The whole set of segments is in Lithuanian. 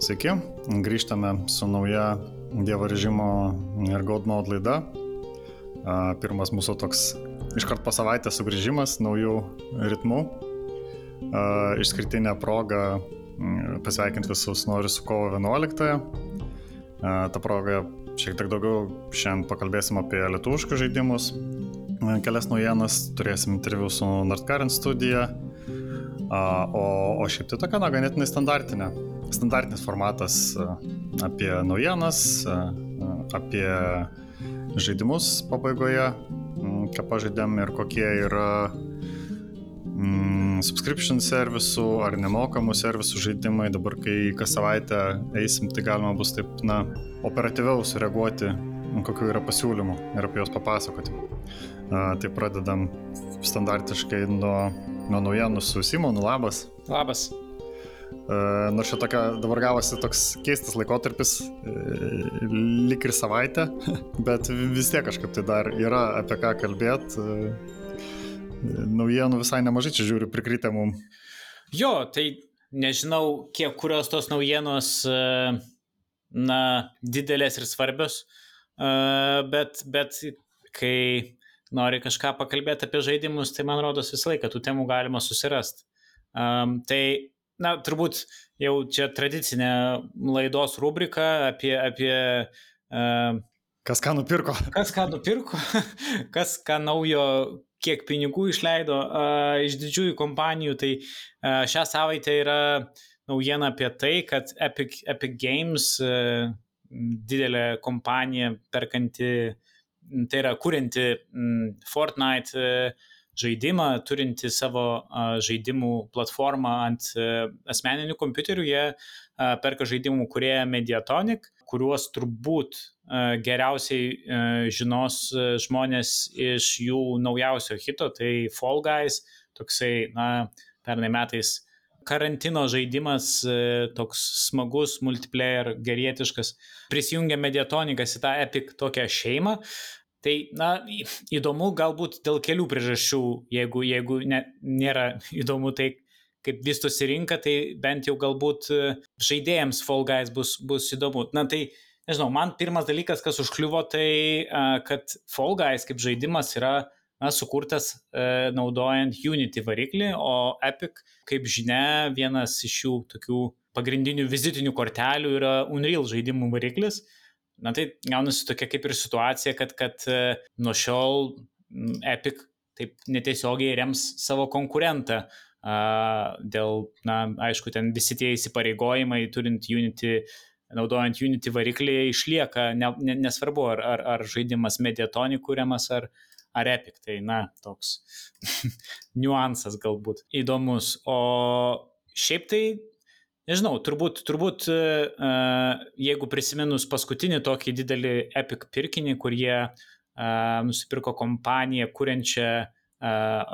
Sveiki, grįžtame su nauja Dievo režimo ir Godmode laida. Pirmas mūsų toks iškart po savaitę sugrįžimas naujų ritmų. Išskirtinė proga pasveikinti visus noriu su kovo 11-ąją. Ta proga šiek tiek daugiau šiandien pakalbėsim apie lietuviškus žaidimus. Kelias naujienas, turėsim interviu su Nordcurrent studija, o, o šiaip tai tokia, na, ganėtinai standartinė standartinis formatas e, apie naujienas, e, e, apie žaidimus pabaigoje, ką pažaidėm ir kokie yra mm, subscription servisų ar nemokamų servisų žaidimai. Dabar, kai kas savaitę eisim, tai galima bus taip, na, operatyviau sureaguoti, kokiu yra pasiūlymų ir apie juos papasakoti. Uh, tai pradedam standartiškai nuo, nuo naujienų su Simonu. Labas. Labas. Uh, nors čia tokia dabar gavosi toks keistas laikotarpis, uh, lik ir savaitę, bet vis tiek kažkaip tai dar yra apie ką kalbėti. Uh, naujienų visai nemažai čia žiūriu prikritę mum. Jo, tai nežinau, kiek kurios tos naujienos, na, didelės ir svarbios, bet, bet kai nori kažką pakalbėti apie žaidimus, tai man rodos visą laiką tų temų galima susirasti. Um, tai na, turbūt jau čia tradicinė laidos rubrika apie... apie uh, kas ką nupirko. Kas ką nupirko, kas ką naujo, kiek pinigų išleido uh, iš didžiųjų kompanijų. Tai uh, šią savaitę yra naujiena apie tai, kad Epic, Epic Games, uh, didelė kompanija perkanti, tai yra kurianti um, Fortnite, uh, žaidimą, turinti savo žaidimų platformą ant e, asmeninių kompiuterių, jie perka žaidimų kurie Mediatonic, kuriuos turbūt geriausiai žinos žmonės iš jų naujausio hito, tai Fall Guys, toksai, na, pernai metais karantino žaidimas, e, toks smagus, multiplayer, gerietiškas. Prisijungia Mediatonikas į tą Epic tokią šeimą. Tai, na, įdomu galbūt dėl kelių priežasčių, jeigu, jeigu ne, nėra įdomu tai, kaip vystosi rinka, tai bent jau galbūt e, žaidėjams Fall Guys bus, bus įdomu. Na, tai, nežinau, man pirmas dalykas, kas užkliuvo, tai, e, kad Fall Guys kaip žaidimas yra na, sukurtas e, naudojant Unity variklį, o Epic, kaip žinia, vienas iš jų tokių pagrindinių vizitinių kortelių yra Unreal žaidimų variklis. Na tai gaunasi tokia kaip ir situacija, kad, kad e, nuo šiol Epic taip netiesiogiai rems savo konkurentą. Dėl, na, aišku, ten visi tie įsipareigojimai, turint Unity, naudojant Unity variklį, išlieka, ne, ne, nesvarbu, ar, ar, ar žaidimas Mediatoni kūriamas, ar, ar Epic. Tai, na, toks niuansas galbūt įdomus. O šiaip tai Nežinau, turbūt, turbūt uh, jeigu prisiminus paskutinį tokį didelį Epic pirkinį, kur jie uh, nusipirko kompaniją, kuriančią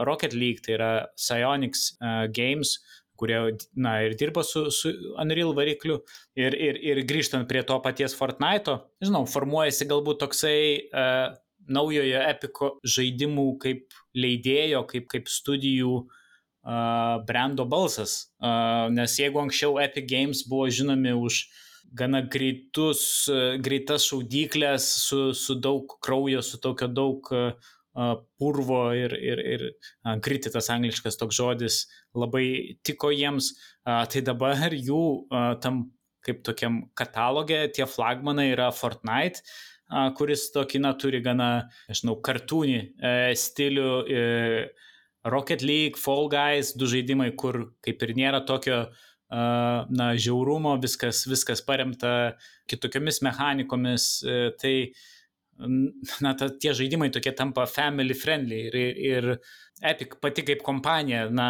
Rocket League, tai yra Psionics uh, Games, kurie na, ir dirba su, su Unreal varikliu. Ir, ir, ir grįžtant prie to paties Fortnite'o, nežinau, formuojasi galbūt toksai uh, naujojo Epico žaidimų kaip leidėjo, kaip, kaip studijų uh, brando balsas. Nes jeigu anksčiau Epic Games buvo žinomi už gana greitus, greitas šaudyklės su, su daug kraujo, su tokio daug purvo ir, ir, ir kriti tas angliškas toks žodis labai tiko jiems, tai dabar jų tam kaip tokiam katalogė tie flagmanai yra Fortnite, kuris tokį, na, turi gana, nežinau, kartūnį e, stilių. E, Rocket League, Fall Guys, du žaidimai, kur kaip ir nėra tokio na, žiaurumo, viskas, viskas paremta kitokiamis mechanikomis, uh, tai na, ta, tie žaidimai tokie tampa family friendly ir, ir Epic pati kaip kompanija, na,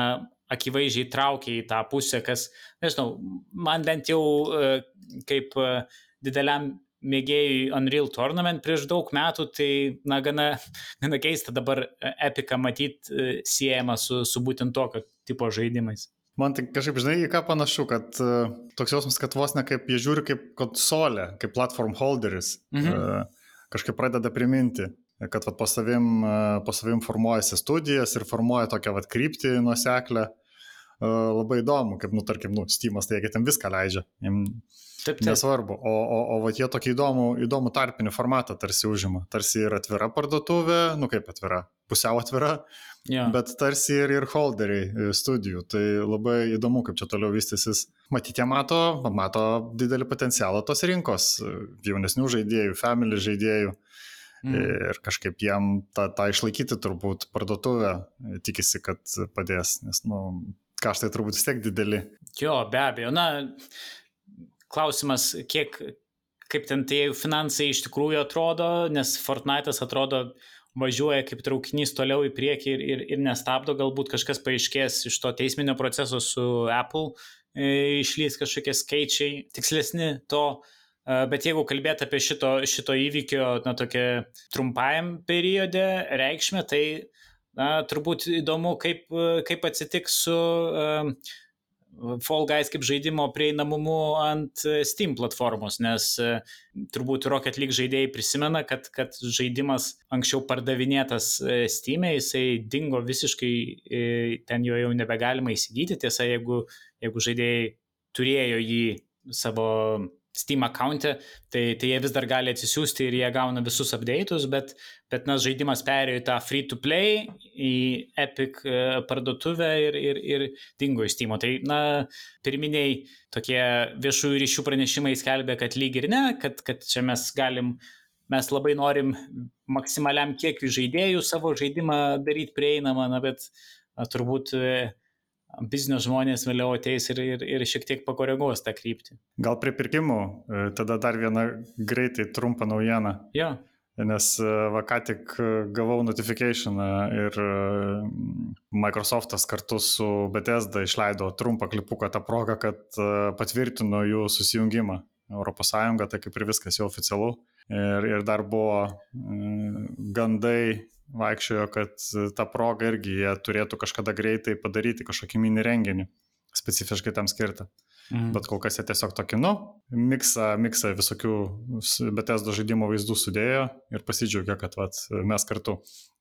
akivaizdžiai traukia į tą pusę, kas, nežinau, man bent jau uh, kaip uh, dideliam mėgėjui Unreal Tournament prieš daug metų, tai, na, gana, gana keista dabar Epica matyti e, siejama su, su būtent tokio tipo žaidimais. Man tai kažkaip, žinai, į ką panašu, kad uh, toks jausmas, kad vos ne kaip jie žiūri kaip konsolė, kaip platform holderis, mhm. uh, kažkaip pradeda priminti, kad vat, po, savim, uh, po savim formuojasi studijas ir formuoja tokią vat, kryptį nuoseklę. labai įdomu, kaip, nu, tarkim, nu, Steamas, tai jie ten viską leidžia. Taip, taip. Nesvarbu. O, o, o va, jie tokį įdomų, įdomų tarpinį formatą tarsi užima. Tarsi ir atvira parduotuvė, nu kaip atvira, pusiau atvira, ja. bet tarsi ir, ir holderiai e, studijų. Tai labai įdomu, kaip čia toliau vystysis. Matyti, jie mato, mato didelį potencialą tos rinkos, e, jaunesnių žaidėjų, family žaidėjų. Mm. Ir kažkaip jam tą, tą išlaikyti turbūt parduotuvę e, tikisi, kad padės, nes, nu, kaštai turbūt vis tiek dideli. Jo, be abejo. Na, klausimas, kiek, kaip ten tie finansai iš tikrųjų atrodo, nes Fortnite'as atrodo važiuoja kaip traukinys toliau į priekį ir, ir, ir nestabdo, galbūt kažkas paaiškės iš to teisminio proceso su Apple, e, išlys kažkokie skaičiai tikslesni to, e, bet jeigu kalbėt apie šito, šito įvykio, na, tokia trumpajam periode reikšmę, tai na, turbūt įdomu, kaip, kaip atsitiks su uh, Fall Guys kaip žaidimo prieinamumu ant e, Steam platformos, nes e, turbūt Rocket League žaidėjai prisimena, kad, kad žaidimas anksčiau pardavinėtas e, Steam'e, jisai dingo visiškai, ten jo jau nebegalima įsigyti, tiesa, jeigu, jeigu žaidėjai turėjo jį savo Steam account'e, tai, tai jie vis dar gali atsisiųsti ir jie gauna visus update'us, bet, bet na, žaidimas perėjo į tą free to play, į Epic e, parduotuvę ir, ir, ir dingo iš Steam. Tai, na, pirminiai tokie viešųjų ryšių pranešimai skelbė, kad lyg ir ne, kad, kad čia mes galim, mes labai norim maksimaliam kiekiu žaidėjų savo žaidimą daryti prieinamą, na, bet na, turbūt uh, biznio žmonės vėliau ateis ir, ir, ir šiek tiek pakoreguos tą kryptį. Gal prie pirkimų, e, tada dar viena greitai trumpa naujiena. Jo. Nes e, va ką tik gavau notifikationą ir e, Microsoftas kartu su Bethesda išleido trumpą klipuką tą progą, kad patvirtino jų susijungimą. ES, tai kaip ir viskas jau oficialu. Ir, ir dar buvo gandai vaikščiojo, kad tą progą irgi jie turėtų kažkada greitai padaryti kažkokį mini renginį, specifiškai tam skirtą. Mhm. Bet kol kas jie tiesiog tokį, nu, miksą, miksą visokių Bethesdo žaidimo vaizdų sudėjo ir pasidžiaugia, kad vat, mes kartu.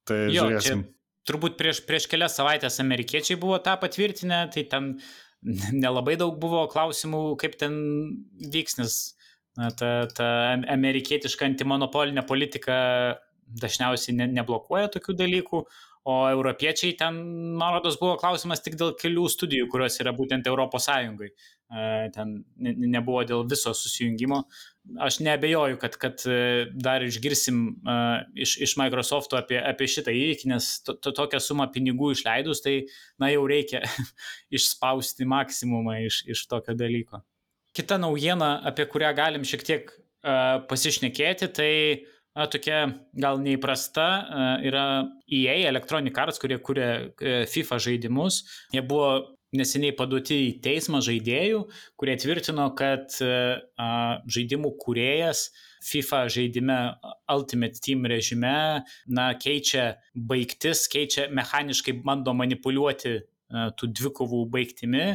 Tai jo, žiūrėsim. Turbūt prieš, prieš kelias savaitės amerikiečiai buvo tą patvirtinę, tai ten nelabai daug buvo klausimų, kaip ten vyks, nes na, ta, ta amerikietiška antimonopolinė politika dažniausiai ne, neblokuoja tokių dalykų, o europiečiai ten, man rodos, buvo klausimas tik dėl kelių studijų, kurios yra būtent Europos Sąjungai. Ten nebuvo dėl viso susijungimo. Aš nebejoju, kad, kad e, dar išgirsim uh, iš, iš Microsofto apie, apie šitą įvykį, nes to, to, tokią sumą pinigų išleidus, tai na jau reikia išspausti maksimumą iš, iš tokio dalyko. Kita naujiena, apie kurią galim šiek tiek uh, pasišnekėti, tai uh, tokia gal neįprasta yra EA, Electronic Arts, kurie kuria e, FIFA žaidimus. Jie buvo neseniai paduoti į teismą žaidėjų, kurie tvirtino, kad žaidimų kuriejas FIFA žaidime Ultimate Team režime na, keičia baigtis, keičia mechaniškai bando manipuliuoti tų dvikovų baigtimi,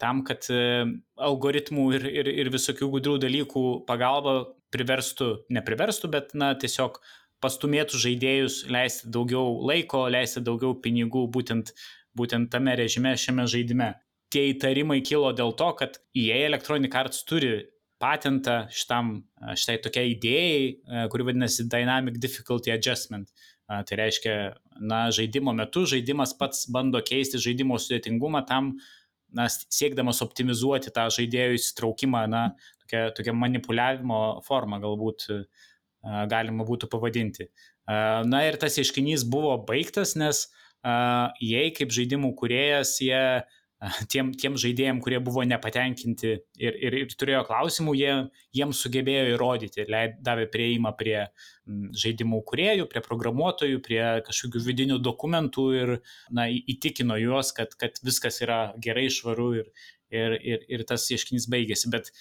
tam, kad algoritmų ir, ir, ir visokių gudrių dalykų pagalba priverstų, nepriverstų, bet, na, tiesiog pastumėtų žaidėjus leisti daugiau laiko, leisti daugiau pinigų būtent, būtent tame režime, šiame žaidime. Tie įtarimai kilo dėl to, kad EA Electronic Arts turi patentą šitam, šitai tokiai idėjai, e, kuri vadinasi Dynamic Difficulty Adjustment. Tai reiškia, na, žaidimo metu žaidimas pats bando keisti žaidimo sudėtingumą tam, na, siekdamas optimizuoti tą žaidėjų įsitraukimą, na, tokia, tokia manipuliavimo forma galbūt galima būtų pavadinti. Na ir tas ieškinys buvo baigtas, nes jei kaip žaidimų kuriejas, jie tiem, tiem žaidėjim, kurie buvo nepatenkinti ir, ir, ir turėjo klausimų, jie, jiems sugebėjo įrodyti ir leid, davė prieimą prie žaidimų kuriejų, prie programuotojų, prie kažkokių vidinių dokumentų ir na, įtikino juos, kad, kad viskas yra gerai, švaru ir, ir, ir, ir tas ieškinys baigėsi. Bet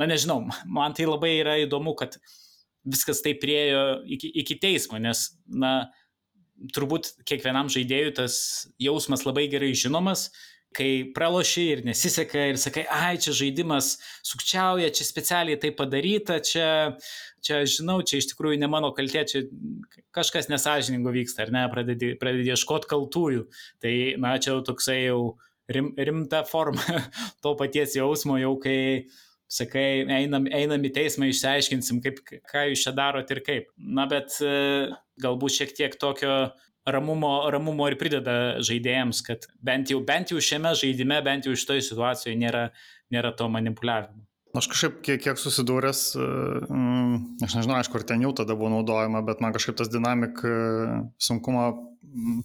na nežinau, man tai labai yra įdomu, kad viskas taip priejo iki, iki teismo, nes, na, turbūt kiekvienam žaidėjui tas jausmas labai gerai žinomas, kai praloši ir nesiseka ir sakai, ai, čia žaidimas sukčiauja, čia specialiai tai padaryta, čia, čia žinau, čia iš tikrųjų ne mano kaltė, čia kažkas nesažiningo vyksta, ar ne, pradedi, pradedi ieškoti kaltųjų. Tai, na, čia jau toksai jau rim, rimta forma to paties jausmo, jau kai sakai, einam, einam į teismą, išsiaiškinsim, kaip, ką jūs čia darot ir kaip. Na, bet e, galbūt šiek tiek tokio ramumo, ramumo ir prideda žaidėjams, kad bent jau, bent jau šiame žaidime, bent jau šitoje situacijoje nėra, nėra to manipuliavimo. Aš kažkaip kiek, kiek susidūręs, mm, aš nežinau, aišku, ar ten jau tada buvo naudojama, bet man kažkaip tas dinamik e, sunkumo mm,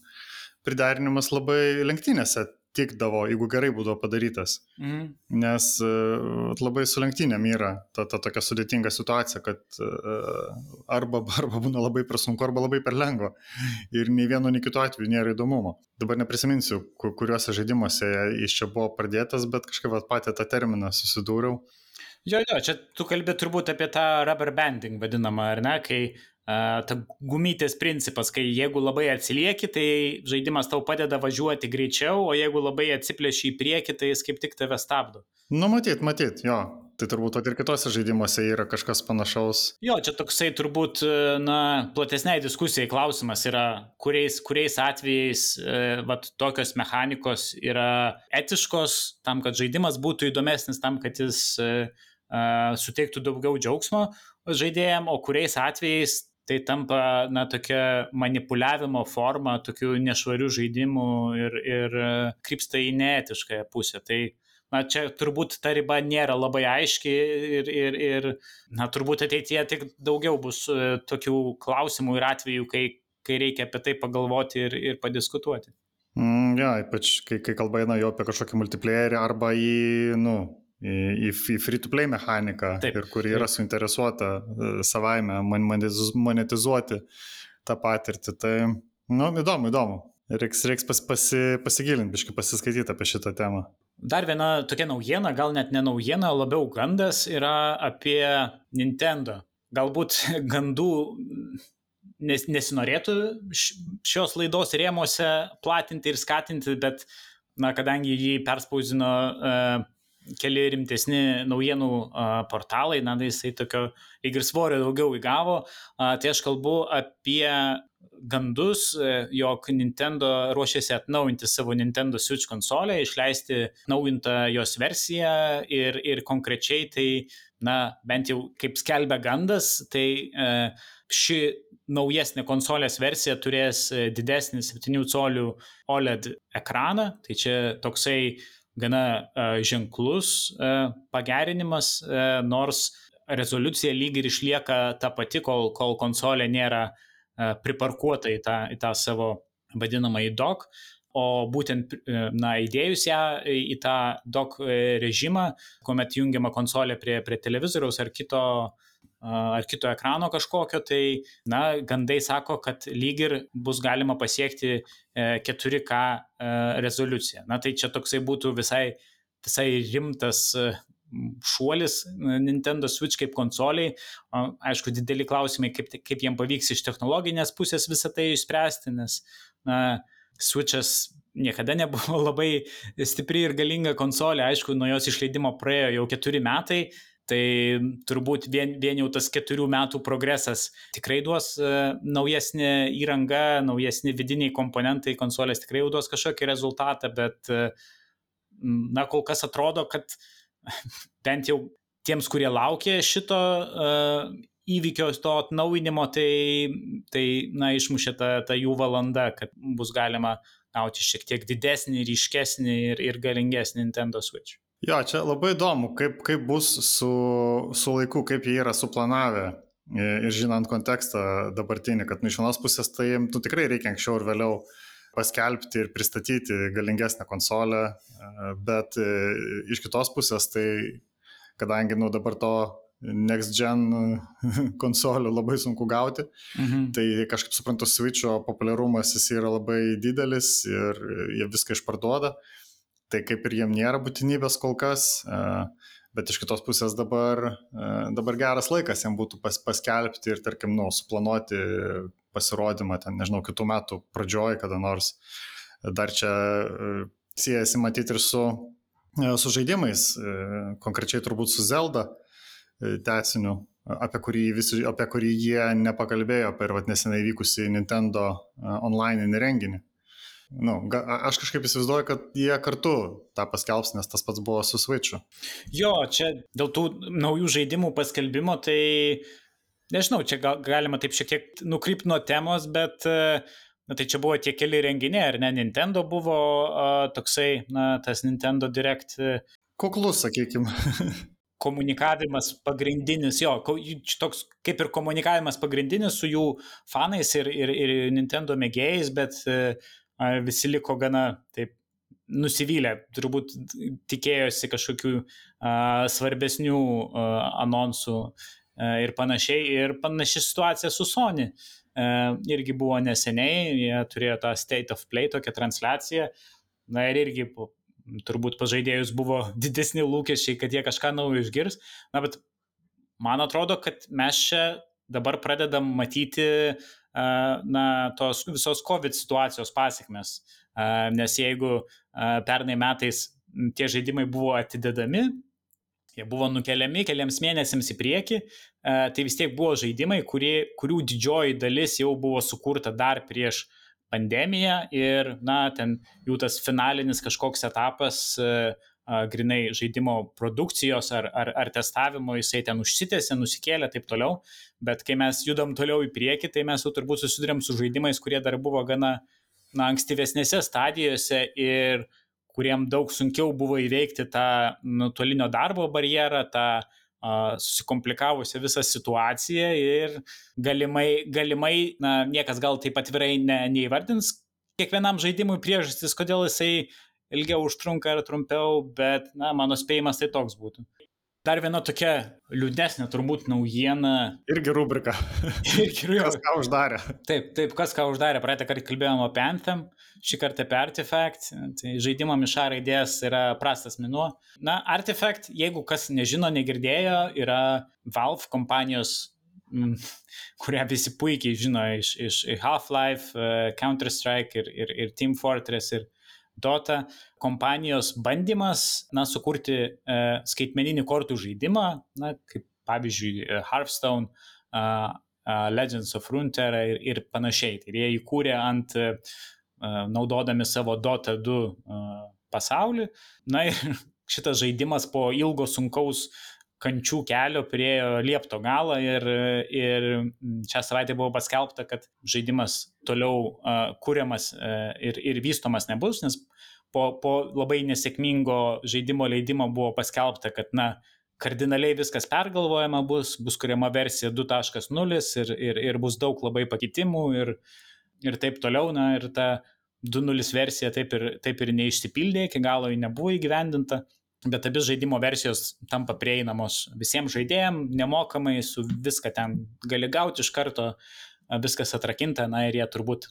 priderinimas labai lenktynėse tikdavo, jeigu gerai būdavo padarytas. Mm. Nes uh, labai su lenktynėm yra ta, ta tokia sudėtinga situacija, kad uh, arba, arba būna labai per sunku, arba labai per lengva. Ir nei vieno, nei kito atveju nėra įdomumo. Dabar neprisiminsiu, kuriuose žaidimuose jis čia buvo pradėtas, bet kažkaip patį tą terminą susidūriau. Jo, jo, čia tu kalbė turbūt apie tą rubber banding vadinamą, ar ne, kai ta gumytės principas, kai jeigu labai atsilieki, tai žaidimas tau padeda važiuoti greičiau, o jeigu labai atsiplėši į priekį, tai jis kaip tik tave stabdo. Nu, matyt, matyt, jo. Tai turbūt ir kitose žaidimuose yra kažkas panašaus. Jo, čia toksai turbūt, na, platesniai diskusijai klausimas yra, kuriais, kuriais atvejais e, vat, tokios mechanikos yra etiškos tam, kad žaidimas būtų įdomesnis, tam, kad jis e, e, suteiktų daugiau džiaugsmo žaidėjim, o kuriais atvejais tai tampa, na, tokia manipuliavimo forma, tokių nešvarių žaidimų ir, ir e, krypsta į neetiškąją pusę. Tai, na, čia turbūt ta riba nėra labai aiški ir, ir, ir na, turbūt ateityje tik daugiau bus e, tokių klausimų ir atvejų, kai, kai reikia apie tai pagalvoti ir, ir padiskutuoti. Mm, ja, ypač kai, kai kalba eina jau apie kažkokį multiplayerį arba į, nu, į, į free-to-play mechaniką taip, ir kuri yra taip. suinteresuota e, savaime monetizuoti tą patirtį. Tai, nu, įdomu, įdomu. Reiks, reiks pas, pasi, pasigilinti, biškai pasiskaityti apie šitą temą. Dar viena tokia naujiena, gal net ne naujiena, labiau gandas yra apie Nintendo. Galbūt gandų nes, nesinorėtų šios laidos rėmose platinti ir skatinti, bet, na, kadangi jį perspausino uh, keli rimtesni naujienų portalai, na, tai jisai tokio lyg ir svorio daugiau įgavo. Tai aš kalbu apie gandus, e, jog Nintendo ruošiasi atnaujinti savo Nintendo Switch konsolę, išleisti naujintą jos versiją ir, ir konkrečiai tai, na, bent jau kaip skelbia gandas, tai e, ši naujesnė konsolės versija turės e, didesnį 7 colių OLED ekraną, tai čia toksai gana ženklus pagerinimas, nors rezoliucija lyg ir išlieka ta pati, kol, kol konsolė nėra priparkuota į tą, į tą savo vadinamą į dock, o būtent, na, įdėjus ją į tą dock režimą, kuomet jungiama konsolė prie, prie televizoriaus ar kito ar kito ekrano kažkokio, tai, na, gandai sako, kad lyg ir bus galima pasiekti 4K e, e, rezoliuciją. Na, tai čia toksai būtų visai, visai rimtas e, šuolis Nintendo Switch kaip konsoliai. Aišku, dideli klausimai, kaip, kaip jiem pavyks iš technologinės pusės visą tai išspręsti, nes, na, Switch'as niekada nebuvo labai stipri ir galinga konsolė. Aišku, nuo jos išleidimo praėjo jau keturi metai Tai turbūt vien, vien jau tas keturių metų progresas tikrai duos uh, naujesnė įranga, naujesni vidiniai komponentai konsolės tikrai jau duos kažkokį rezultatą, bet uh, na kol kas atrodo, kad bent jau tiems, kurie laukia šito uh, įvykio, to atnaujinimo, tai, tai na, išmušė ta, ta jų valanda, kad bus galima gauti šiek tiek didesnį, ryškesnį ir, ir galingesnį Nintendo Switch. Jo, čia labai įdomu, kaip, kaip bus su, su laiku, kaip jie yra suplanavę ir žinant kontekstą dabartinį, kad nu, iš vienos pusės tai nu, tikrai reikia anksčiau ir vėliau paskelbti ir pristatyti galingesnę konsolę, bet e, iš kitos pusės tai, kadangi nu, dabar to next gen konsolių labai sunku gauti, mhm. tai kažkaip suprantu, Switch'o populiarumas jis yra labai didelis ir jie viską išparduoda tai kaip ir jiem nėra būtinybės kol kas, e, bet iš kitos pusės dabar, e, dabar geras laikas jiem būtų pas, paskelbti ir, tarkim, nu, suplanuoti pasirodymą ten, nežinau, kitų metų pradžioj, kada nors. Dar čia e, siejasi matyti ir su, su žaidimais, konkrečiai turbūt su Zelda tęsiniu, apie kurį, visi, apie kurį jie nepakalbėjo per vat, nesenai vykusi Nintendo online renginį. Nu, ga, aš kažkaip įsivaizduoju, kad jie kartu tą paskelbs, nes tas pats buvo su Switch'u. Jo, čia dėl tų naujų žaidimų paskelbimo, tai nežinau, čia gal, galima taip šiek tiek nukrypti nuo temos, bet na, tai čia buvo tie keli renginiai, ar ne, Nintendo buvo a, toksai, na, tas Nintendo Direct. Kuklus, sakykime. komunikavimas pagrindinis, jo, toks kaip ir komunikavimas pagrindinis su jų fanais ir, ir, ir Nintendo mėgėjais, bet visi liko gana taip nusivylę, turbūt tikėjosi kažkokių uh, svarbesnių uh, anonsų uh, ir panašiai. Ir panaši situacija su Sony. Uh, irgi buvo neseniai, jie turėjo tą State of Play, tokią transliaciją. Na ir irgi turbūt pažaidėjus buvo didesni lūkesčiai, kad jie kažką naujo išgirs. Na bet man atrodo, kad mes čia dabar pradedam matyti uh, na, tos visos COVID situacijos pasiekmes. Nes jeigu pernai metais tie žaidimai buvo atidedami, jie buvo nukeliami keliams mėnesiams į priekį, tai vis tiek buvo žaidimai, kurie, kurių didžioji dalis jau buvo sukurta dar prieš pandemiją ir, na, ten jų tas finalinis kažkoks etapas uh, grinai žaidimo produkcijos ar, ar, ar testavimo, jisai ten užsitęsė, nusikėlė ir taip toliau, bet kai mes judam toliau į priekį, tai mes jau turbūt susidurėm su žaidimais, kurie dar buvo gana na, ankstyvesnėse stadijose ir kuriem daug sunkiau buvo įveikti tą nuotolinio darbo barjerą, tą uh, susikomplikavusią visą situaciją ir galimai, galimai na, niekas gal taip atvirai ne, neįvardins kiekvienam žaidimui priežastis, kodėl jisai ilgiau užtrunka ar trumpiau, bet, na, mano spėjimas tai toks būtų. Dar viena tokia liūdnesnė turbūt naujiena. Irgi rubrika. Irgi rubrika. Kas ką uždarė. Taip, taip, kas ką uždarė. Praeitą kartą kalbėjome apie Anthem, šį kartą apie Artifact. Tai žaidimo miša raidės yra prastas minuo. Na, Artifact, jeigu kas nežino, negirdėjo, yra Valve kompanijos mm, kurią visi puikiai žino iš, iš Half-Life, uh, Counter-Strike ir, ir, ir Team Fortress ir Dota kompanijos bandymas, na, sukurti e, skaitmeninį kortų žaidimą, na, kaip pavyzdžiui e, Hearthstone, e, Legends of Runeterra ir, ir panašiai. Tai jie įkūrė ant, e, naudodami savo Dota 2 e, pasaulį. Na ir šitas žaidimas po ilgo sunkaus kančių kelio priejo liepto galą ir, ir šią savaitę buvo paskelbta, kad žaidimas toliau uh, kuriamas uh, ir, ir vystomas nebus, nes po, po labai nesėkmingo žaidimo leidimo buvo paskelbta, kad, na, kardinaliai viskas pergalvojama bus, bus kuriama versija 2.0 ir, ir, ir bus daug labai pakeitimų ir, ir taip toliau, na, ir ta 2.0 versija taip ir, taip ir neišsipildė, iki galo ji nebuvo įgyvendinta bet abi žaidimo versijos tampa prieinamos visiems žaidėjams, nemokamai, su viską ten gali gauti iš karto, viskas atrakinta, na ir jie turbūt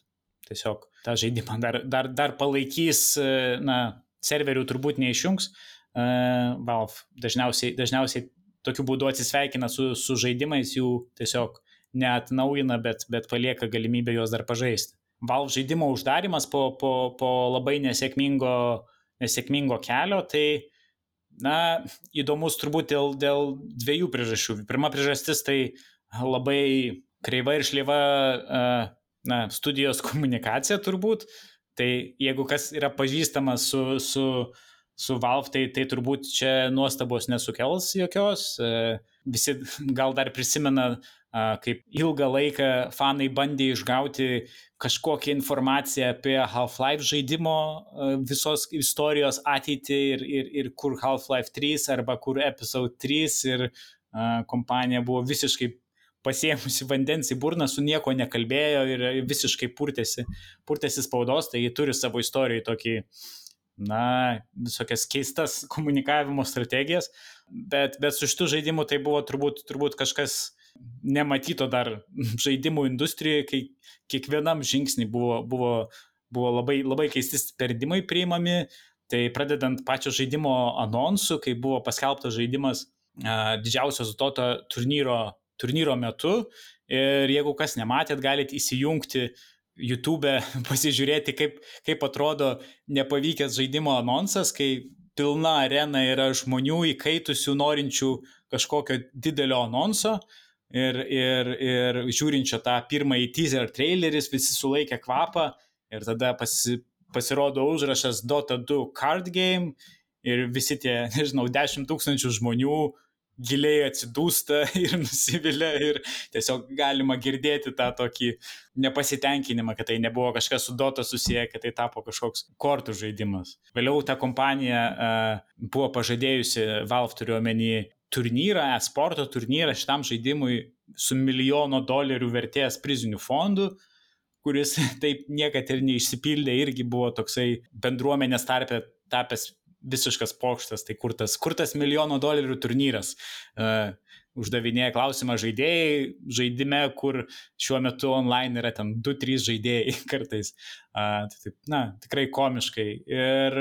tiesiog tą žaidimą dar, dar, dar palaikys, na, serverių turbūt neišjungs. Valve dažniausiai, dažniausiai tokiu būdu atsisveikina su, su žaidimais, jų tiesiog neatnaujina, bet, bet palieka galimybę juos dar pažaisti. Valve žaidimo uždarimas po, po, po labai nesėkmingo, nesėkmingo kelio, tai Na, įdomus turbūt dėl, dėl dviejų priežasčių. Pirma priežastis tai labai kreiva ir šlieva na, studijos komunikacija turbūt. Tai jeigu kas yra pažįstamas su, su, su Valve, tai, tai turbūt čia nuostabos nesukels jokios. Visi gal dar prisimena kaip ilgą laiką fanai bandė išgauti kažkokią informaciją apie Half-Life žaidimo visos istorijos ateitį ir, ir, ir kur Half-Life 3 arba kur Episode 3 ir uh, kompanija buvo visiškai pasiemusi vandens į burną, su nieko nekalbėjo ir visiškai purtėsi, purtėsi spaudos, tai jie turi savo istorijoje tokį, na, visokias keistas komunikavimo strategijas, bet, bet su šitų žaidimų tai buvo turbūt, turbūt kažkas nematyto dar žaidimų industrijoje, kai kiekvienam žingsnį buvo, buvo, buvo labai, labai keisti sprendimai priimami, tai pradedant pačio žaidimo anonsu, kai buvo paskelbtas žaidimas a, didžiausios Dota turnyro, turnyro metu. Ir jeigu kas nematėt, galite įsijungti YouTube, pasižiūrėti, kaip, kaip atrodo nepavykęs žaidimo anonsas, kai pilna arena yra žmonių įkaitusių, norinčių kažkokio didelio anonso ir, ir, ir žiūrinčio tą pirmąjį teaser traileris, visi sulaikė kvapą ir tada pasi, pasirodo užrašas Dota 2 card game ir visi tie, nežinau, 10 tūkstančių žmonių giliai atsidūsta ir nusivilia ir tiesiog galima girdėti tą tokį nepasitenkinimą, kad tai nebuvo kažkas su Dota susiję, kad tai tapo kažkoks kortų žaidimas. Vėliau ta kompanija uh, buvo pažadėjusi, Valve turiu omeny, turnyrą, e-sporto turnyrą šitam žaidimui su milijono dolerių vertės prizinių fondų, kuris taip niekad ir neišsipildė, irgi buvo toksai bendruomenės tarpė tapęs visiškas pokštas, tai kur tas, kur tas milijono dolerių turnyras. Uh, uždavinėja klausimą žaidėjai, žaidime, kur šiuo metu online yra ten 2-3 žaidėjai kartais. Uh, tai na, tikrai komiškai. Ir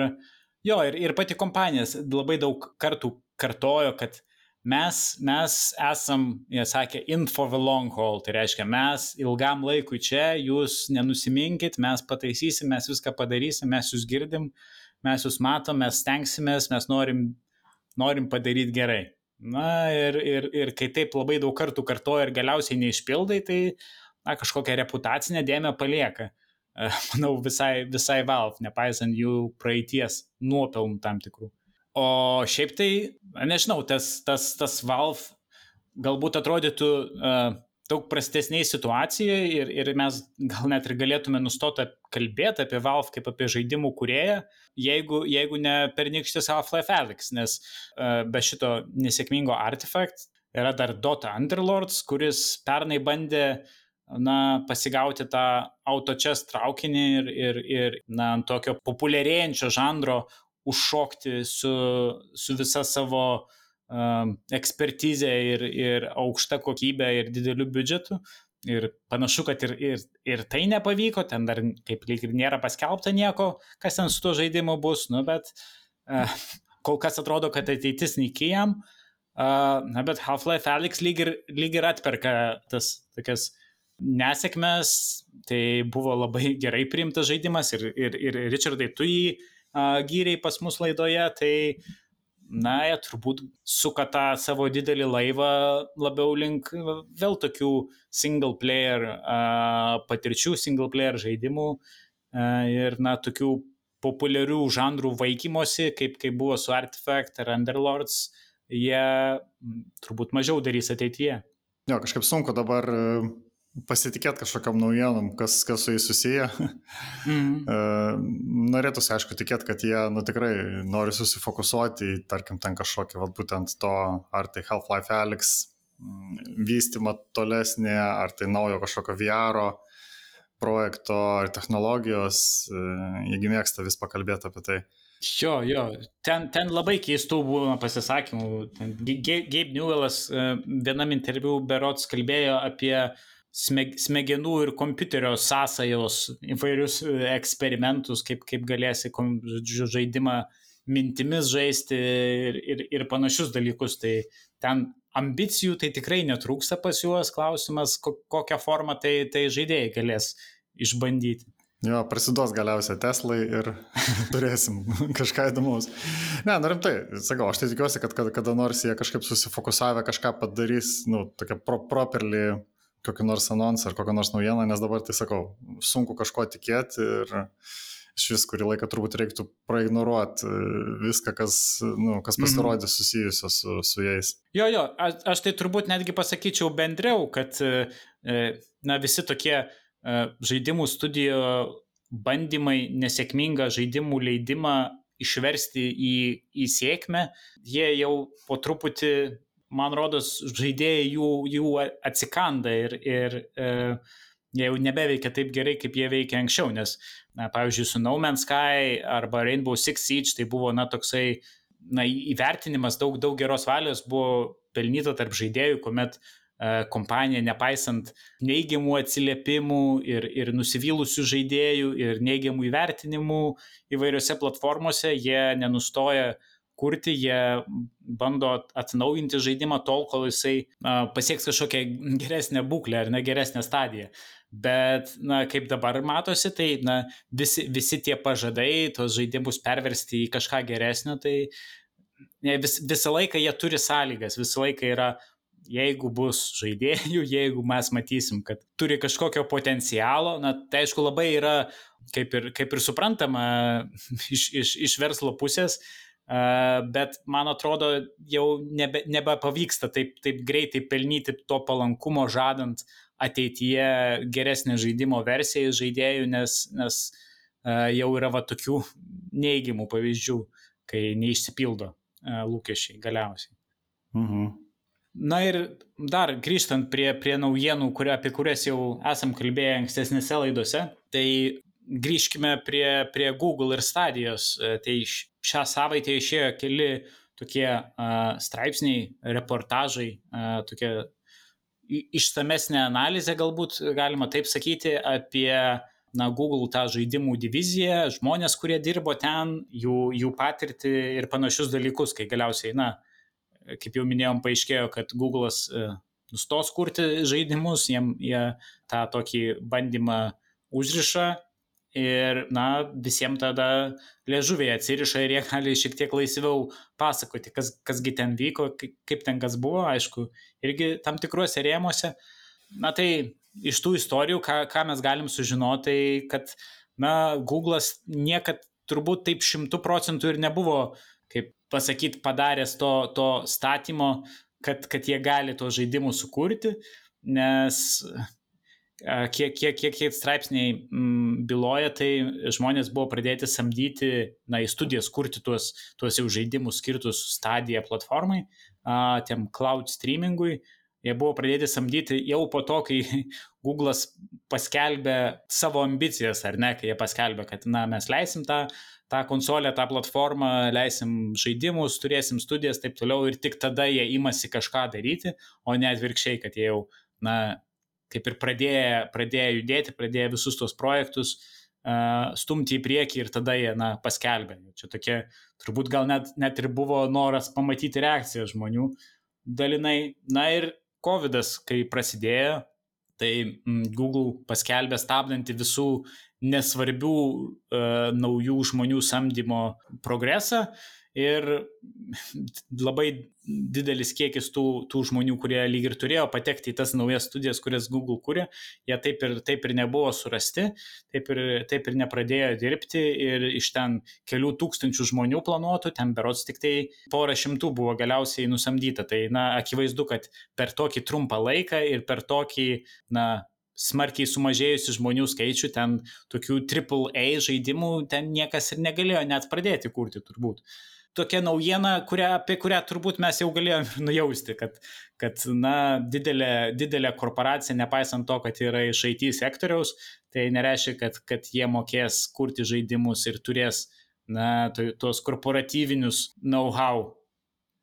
jo, ir, ir pati kompanijas labai daug kartų kartojo, kad mes, mes esam, jie sakė, in for the long haul, tai reiškia, mes ilgam laikui čia, jūs nenusiminkit, mes pataisysim, mes viską padarysim, mes jūs girdim, mes jūs matom, mes stengsimės, mes norim, norim padaryti gerai. Na ir, ir, ir kai taip labai daug kartų kartoja ir galiausiai neišpildai, tai na, kažkokią reputacinę dėmę palieka. Manau, visai, visai Valve, nepaisant jų praeities nuopelnų tam tikrų. O šiaip tai, nežinau, tas, tas, tas Valve galbūt atrodytų uh, daug prastesniai situacijai ir, ir mes gal net ir galėtume nustoti kalbėti apie Valve kaip apie žaidimų kurieją, jeigu, jeigu ne pernykštis Half-Life Alyx, nes uh, be šito nesėkmingo artefakt yra dar Dota Underlords, kuris pernai bandė na, pasigauti tą autočias traukinį ir, ir, ir na, ant tokio populiarėjančio žanro užšokti su, su visa savo uh, ekspertizę ir, ir aukštą kokybę ir dideliu biudžetu. Ir panašu, kad ir, ir, ir tai nepavyko, ten dar kaip lyg ir nėra paskelbta nieko, kas ten su tuo žaidimu bus, nu, bet uh, kol kas atrodo, kad ateitis nikijam. Uh, na, bet Half-Life Alyx lyg ir, lyg ir atperka tas tokias nesėkmes, tai buvo labai gerai priimtas žaidimas ir, ir, ir Richardai, tu jį uh, gyriai pas mus laidoje, tai na, jie turbūt suka tą savo didelį laivą labiau link vėl tokių single player uh, patirčių, single player žaidimų uh, ir, na, tokių populiarių žanrų vaikymosi, kaip, kaip buvo su Artifact ar Underlords, jie turbūt mažiau darys ateityje. Jo, kažkaip sunku dabar pasitikėti kažkokiam naujienom, kas, kas su jais susiję. Mm. Norėtųsi, aišku, tikėti, kad jie nu, tikrai nori susifokusuoti tarkim, ten kažkokį, va, būtent to, ar tai Half-Life Alyx mm, vystymą tolesnį, ar tai naujo kažkokio VR projekto, ar technologijos, e, jeigu mėgsta vis pakalbėti apie tai. Jo, jo, ten, ten labai keistų būna pasisakymų. Gabe Newellas e, vienam interviu berots kalbėjo apie uh, smegenų ir kompiuterio sąsajos, įvairius e, eksperimentus, kaip, kaip galėsi žaidimą mintimis žaisti ir, ir, ir panašius dalykus. Tai ten ambicijų tai tikrai netrūksta pas juos, klausimas, kokią formą tai, tai žaidėjai galės išbandyti. Jo, prasiduos galiausiai Teslai ir turėsim kažką įdomaus. Ne, nu rimtai, sakau, aš tai tikiuosi, kad kada nors jie kažkaip susifokusavę kažką padarys, nu, tokia pro, properly kokį nors anonsą ar kokią nors naujieną, nes dabar tai sakau, sunku kažko tikėti ir iš vis kurį laiką turbūt reiktų praignoruoti e, viską, kas, nu, kas mhm. pasirodė susijusio su, su jais. Jo, jo, aš, aš tai turbūt netgi pasakyčiau bendriau, kad e, e, na, visi tokie žaidimų studijo bandymai nesėkmingą žaidimų leidimą išversti į, į sėkmę, jie jau po truputį man rodos, žaidėjai jų, jų atsikanda ir, ir e, jie jau nebeveikia taip gerai, kaip jie veikia anksčiau, nes, na, pavyzdžiui, su No Man's Sky arba Rainbow Six Siege tai buvo, na, toksai, na, įvertinimas daug, daug geros valios buvo pelnyta tarp žaidėjų, kuomet e, kompanija, nepaisant neigiamų atsiliepimų ir, ir nusivylusių žaidėjų ir neigiamų įvertinimų įvairiose platformose, jie nenustoja kurti, jie bando atnaujinti žaidimą tol, kol jisai na, pasieks kažkokią geresnę būklę ar ne geresnę stadiją. Bet, na, kaip dabar matosi, tai na, visi, visi tie pažadai, tos žaidimus perversti į kažką geresnio, tai vis, visą laiką jie turi sąlygas, visą laiką yra jeigu bus žaidėjų, jeigu mes matysim, kad turi kažkokio potencialo, na, tai aišku labai yra, kaip ir, kaip ir suprantama, iš, iš, iš verslo pusės, bet man atrodo jau nebe, nebepavyksta taip, taip greitai pelnyti to palankumo, žadant ateityje geresnę žaidimo versiją žaidėjų, nes, nes jau yra va tokių neigiamų pavyzdžių, kai neišsipildo lūkesčiai galiausiai. Mhm. Na ir dar grįžtant prie, prie naujienų, kurio, apie kurias jau esam kalbėję ankstesnėse laidose, tai grįžkime prie, prie Google ir stadijos. E, tai šią savaitę išėjo keli tokie uh, straipsniai, reportažai, uh, tokia išsamesnė analizė, galbūt galima taip sakyti, apie na, Google tą žaidimų diviziją, žmonės, kurie dirbo ten, jų, jų patirtį ir panašius dalykus, kai galiausiai, na, kaip jau minėjom, paaiškėjo, kad Google'as e, nustos kurti žaidimus, jiem jie tą tokį bandymą užriša ir, na, visiems tada liežuviai atsiriša ir jie gali šiek tiek laisviau pasakoti, kas, kasgi ten vyko, kaip ten kas buvo, aišku, irgi tam tikruose rėmuose. Na tai iš tų istorijų, ką, ką mes galim sužinoti, tai kad, na, Google'as niekad turbūt taip šimtų procentų ir nebuvo kaip pasakyti, padaręs to, to statymo, kad, kad jie gali to žaidimų sukurti, nes kiek, kiek, kiek, kiek straipsniai mm, byloja, tai žmonės buvo pradėti samdyti, na, į studijas kurti tuos, tuos jau žaidimus skirtus stadiją platformai, a, tiem cloud streamingui. Jie buvo pradėti samdyti jau po to, kai Google'as paskelbė savo ambicijas, ar ne, kai jie paskelbė, kad, na, mes leisim tą tą konsolę, tą platformą, leisim žaidimus, turėsim studijas, taip toliau ir tik tada jie imasi kažką daryti, o ne atvirkščiai, kad jie jau, na, kaip ir pradėjo, pradėjo judėti, pradėjo visus tos projektus uh, stumti į priekį ir tada jie, na, paskelbė. Čia tokie, turbūt gal net, net ir buvo noras pamatyti reakciją žmonių dalinai. Na ir COVID, kai prasidėjo, tai Google paskelbė stabdanti visų nesvarbių uh, naujų žmonių samdymo progresą ir labai didelis kiekis tų, tų žmonių, kurie lyg ir turėjo patekti į tas naujas studijas, kurias Google kūrė, jie taip ir, taip ir nebuvo surasti, taip ir, taip ir nepradėjo dirbti ir iš ten kelių tūkstančių žmonių planuotų, ten berots tik tai porą šimtų buvo galiausiai nusamdyta. Tai, na, akivaizdu, kad per tokį trumpą laiką ir per tokį, na, smarkiai sumažėjusi žmonių skaičių, ten tokių AAA žaidimų ten niekas ir negalėjo net pradėti kurti turbūt. Tokia naujiena, kurią, apie kurią turbūt mes jau galėjome nujausti, kad, kad na, didelė, didelė korporacija, nepaisant to, kad yra iš IT sektoriaus, tai nereiškia, kad, kad jie mokės kurti žaidimus ir turės na, tuos korporatyvinius know-how,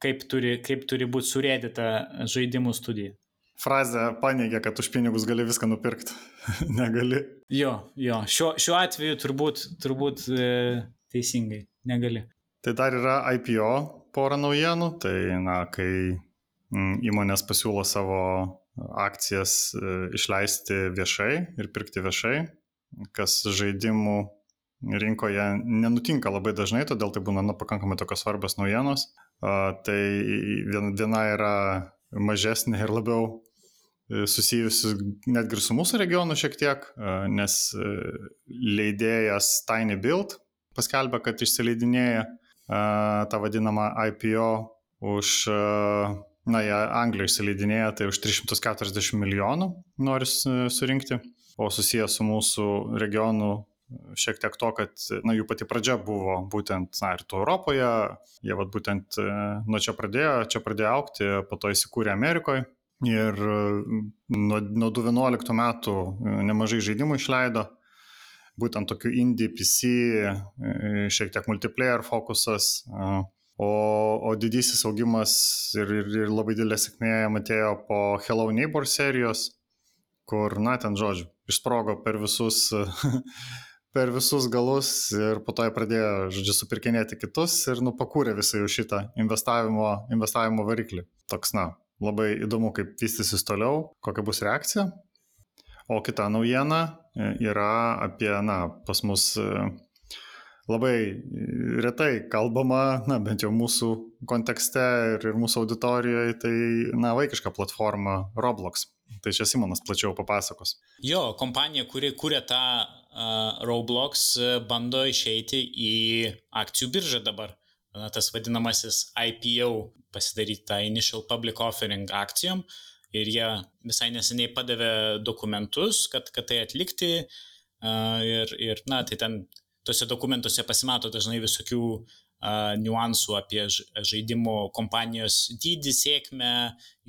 kaip turi, kaip turi būti surėdyta žaidimų studija frazę paneigia, kad už pinigus gali viską nupirkti. negali. Jo, jo, šiuo, šiuo atveju turbūt, turbūt e, teisingai, negali. Tai dar yra IPO pora naujienų, tai na, kai mm, įmonės pasiūlo savo akcijas e, išleisti viešai ir pirkti viešai, kas žaidimų rinkoje nenutinka labai dažnai, todėl tai būna nu, pakankamai tokios svarbios naujienos. Tai viena yra mažesnė ir labiau e, susijusi netgi ir su mūsų regionu šiek tiek, e, nes leidėjas Tiny Build paskelbė, kad išsileidinėja tą vadinamą IPO už, na, jie Anglijoje išsileidinėja, tai už 340 milijonų nori surinkti, o susijęs su mūsų regionu šiek tiek to, kad na, jų pati pradžia buvo būtent na, rytų Europoje, jie vat, būtent nuo čia pradėjo, čia pradėjo aukti, po to įsikūrė Amerikoje ir nuo, nuo 2011 metų nemažai žaidimų išleido, būtent tokių indie PC, šiek tiek multiplayer fokusas, o, o didysis augimas ir, ir, ir labai didelė sėkmė atėjo po Hello Neighbor serijos, kur, na, ten žodžiu, išsprogo per visus per visus galus ir po to jie pradėjo, žodžiu, supirkinėti kitus ir nu pakūrė visą jau šitą investavimo, investavimo variklį. Toks, na, labai įdomu, kaip vystysis toliau, kokia bus reakcija. O kita naujiena e, yra apie, na, pas mus e, labai retai kalbama, na, bent jau mūsų kontekste ir, ir mūsų auditorijoje, tai, na, vaikiška platforma Roblox. Tai čia Simonas plačiau papasakos. Jo, kompanija, kuri kūrė tą uh, Roblox, bando išeiti į akcijų biržą dabar. Na, tas vadinamasis IPO pasidaryti tą Initial Public Offering akcijom. Ir jie visai neseniai padavė dokumentus, kad, kad tai atlikti. Ir, ir, na, tai ten tuose dokumentuose pasimato dažnai visokių niuansų apie žaidimo kompanijos dydį, sėkmę,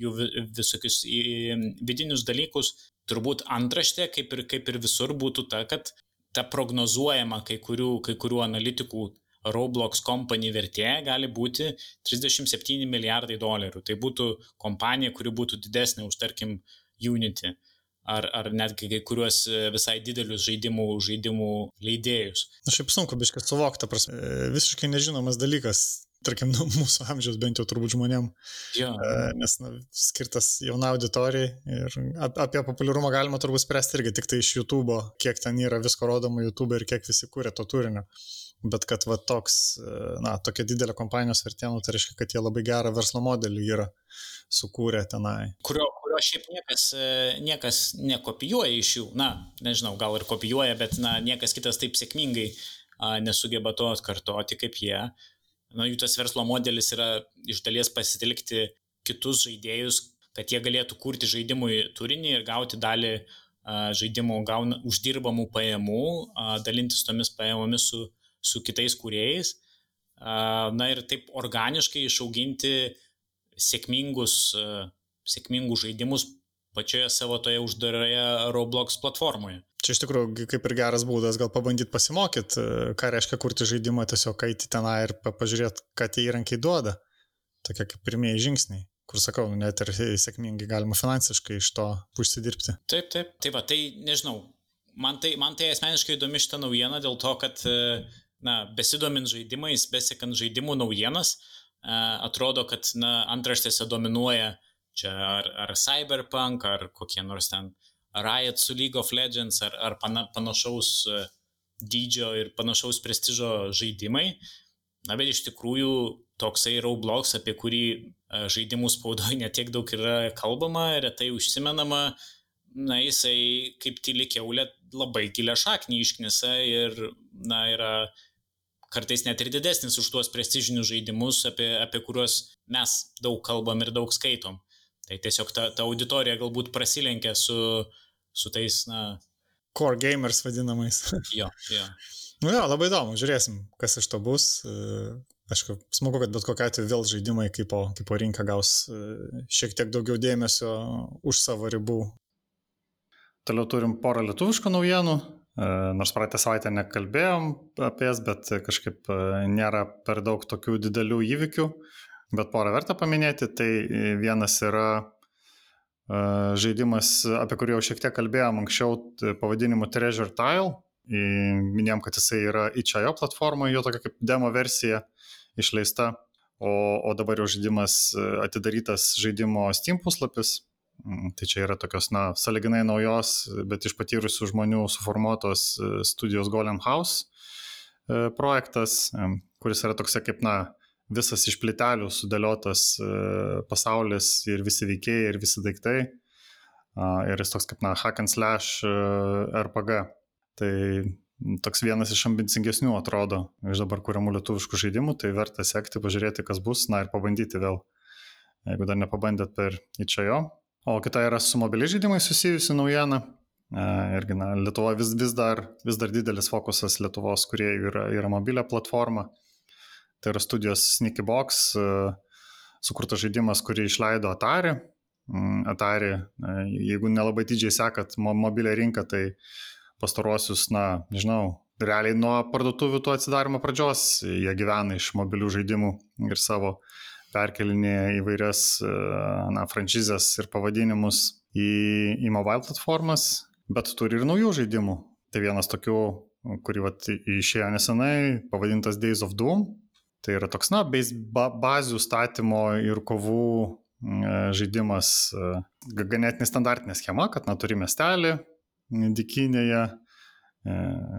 jų visokius vidinius dalykus. Turbūt antraštė, kaip ir, kaip ir visur, būtų ta, kad ta prognozuojama kai kurių, kai kurių analitikų Roblox company vertė gali būti 37 milijardai dolerių. Tai būtų kompanija, kuri būtų didesnė už, tarkim, Unity ar, ar netgi kai kuriuos e, visai didelius žaidimų, žaidimų leidėjus. Na šiaip sunku biškai suvokti, prasme, e, visiškai nežinomas dalykas, tarkim, nu, mūsų amžiaus bent jau turbūt žmonėm. Jo. E, nes na, skirtas jauna auditorijai ir apie populiarumą galima turbūt spręsti irgi tik tai iš YouTube, kiek ten yra visko rodoma YouTube ir kiek visi kūrė to turinio. Bet kad va toks, na, tokia didelė kompanijos vertė, nu, tai reiškia, kad jie labai gerą verslo modelį yra sukūrę tenai. Kurio, kurio šiaip niekas, e, niekas nekopijuoja iš jų. Na, nežinau, gal ir kopijuoja, bet na, niekas kitas taip sėkmingai a, nesugeba to atkartoti kaip jie. Na, jų tas verslo modelis yra iš dalies pasitelkti kitus žaidėjus, kad jie galėtų kurti žaidimui turinį ir gauti dalį žaidimų gauna, uždirbamų pajamų, dalintis tomis pajamomis su, su kitais kūrėjais. Na ir taip organiškai išauginti sėkmingus uh, sėkmingus žaidimus pačioje savo toje uždaroje Roblox platformoje. Čia iš tikrųjų kaip ir geras būdas gal pabandyti pasimokyti, ką reiškia kurti žaidimą, tiesiog eiti tenai ir pažiūrėti, ką tie įrankiai duoda. Tokie kaip pirmieji žingsniai, kur sakau, net ir sėkmingai galima finansiškai iš to užsidirbti. Taip, taip, taip, va, tai nežinau, man tai, man tai asmeniškai įdomi šitą naujieną dėl to, kad, e, na, besidomint žaidimais, besekant žaidimų naujienas, atrodo, kad, na, antraštėse dominuoja Čia ar, ar Cyberpunk, ar kokie nors ten Riot su League of Legends, ar, ar pana, panašaus e, dydžio ir panašaus prestižo žaidimai. Na, bet iš tikrųjų toksai Roblox, apie kurį e, žaidimų spaudoje netiek daug yra kalbama, retai užsimenama, na, jisai kaip tyli keulė labai gilę šaknį išknisa ir, na, yra kartais net ir didesnis už tuos prestižinius žaidimus, apie, apie kuriuos mes daug kalbam ir daug skaitom. Tai tiesiog ta, ta auditorija galbūt prasilenkia su, su tais, na. Core gamers vadinamais. jo, jo. Nu jo, labai įdomu, žiūrėsim, kas iš to bus. Aišku, smagu, kad bet kokia atveju vėl žaidimai kaip po, kaip po rinka gaus šiek tiek daugiau dėmesio už savo ribų. Toliau turim porą lietuviškų naujienų, nors praeitą savaitę nekalbėjom apie jas, bet kažkaip nėra per daug tokių didelių įvykių bet porą verta paminėti. Tai vienas yra e, žaidimas, apie kurį jau šiek tiek kalbėjom anksčiau, pavadinimu Treasure Tile. Minėjom, kad jisai yra itch.io platformoje, jo tokia kaip demo versija išleista, o, o dabar jau žaidimas e, atidarytas žaidimo Steam puslapis. Mm, tai čia yra tokios, na, saliginai naujos, bet iš patyrusių žmonių suformuotos e, studijos Golem House projektas, kuris yra toks kaip, na, visas iš plitelių sudėliotas e, pasaulis ir visi veikėjai ir visi daiktai. Ir jis toks kaip, na, hack and slash e, RPG. Tai toks vienas iš ambicingesnių atrodo iš dabar kuriamų lietuviškų žaidimų, tai verta sekti, pažiūrėti, kas bus, na ir pabandyti vėl, jeigu dar nepabandėt per įčiojo. O kita yra su mobiliai žaidimai susijusi naujiena. E, irgi, na, Lietuva vis, vis, dar, vis dar didelis fokusas Lietuvos, kurie yra, yra mobilė platforma. Tai yra studijos Sneaky Box, e, sukurtas žaidimas, kurį išleido Atari. Mm, Atari, e, jeigu nelabai didžiai sekat mobilę rinką, tai pastaruosius, na, nežinau, realiai nuo parduotuvių to atsidarimo pradžios jie gyvena iš mobilių žaidimų ir savo perkelinėje įvairias, e, na, franšizės ir pavadinimus į, į mobile platformas, bet turi ir naujų žaidimų. Tai vienas tokių, kurį vat, išėjo nesenai, pavadintas Days of Doom, Tai yra toks, na, bazių statymo ir kovų e, žaidimas, e, ganėtinai standartinė schema, kad, na, turi miestelį dikinėje,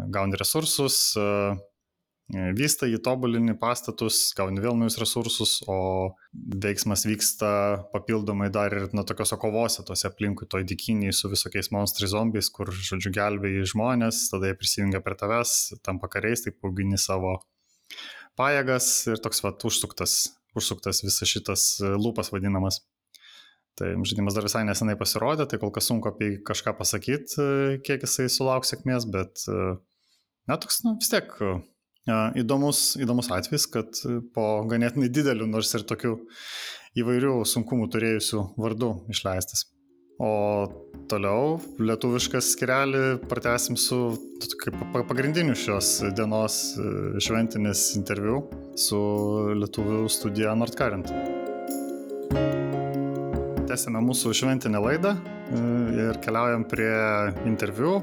gauni resursus, vystą, jį tobulini pastatus, gauni vėl naujus resursus, o veiksmas vyksta papildomai dar ir nuo tokios kovose, tose aplinkui toj dikiniai su visokiais monstrai zombiais, kur, žodžiu, gelbėjai žmonės, tada jie prisijungia prie tavęs, tampa kariais, taip augini savo pajėgas ir toks va užsuktas, užsuktas visas šitas lūpas vadinamas. Tai žaidimas dar visai nesenai pasirodė, tai kol kas sunku apie kažką pasakyti, kiek jisai sulauks sėkmės, bet, na, toks, na, vis tiek įdomus, įdomus atvejis, kad po ganėtinai didelių, nors ir tokių įvairių sunkumų turėjusių vardų išleistas. O toliau lietuviškas skirelį pratesim su pagrindiniu šios dienos šventinis interviu su lietuvių studija Nordcurrent. Tęsime mūsų šventinę laidą ir keliaujam prie interviu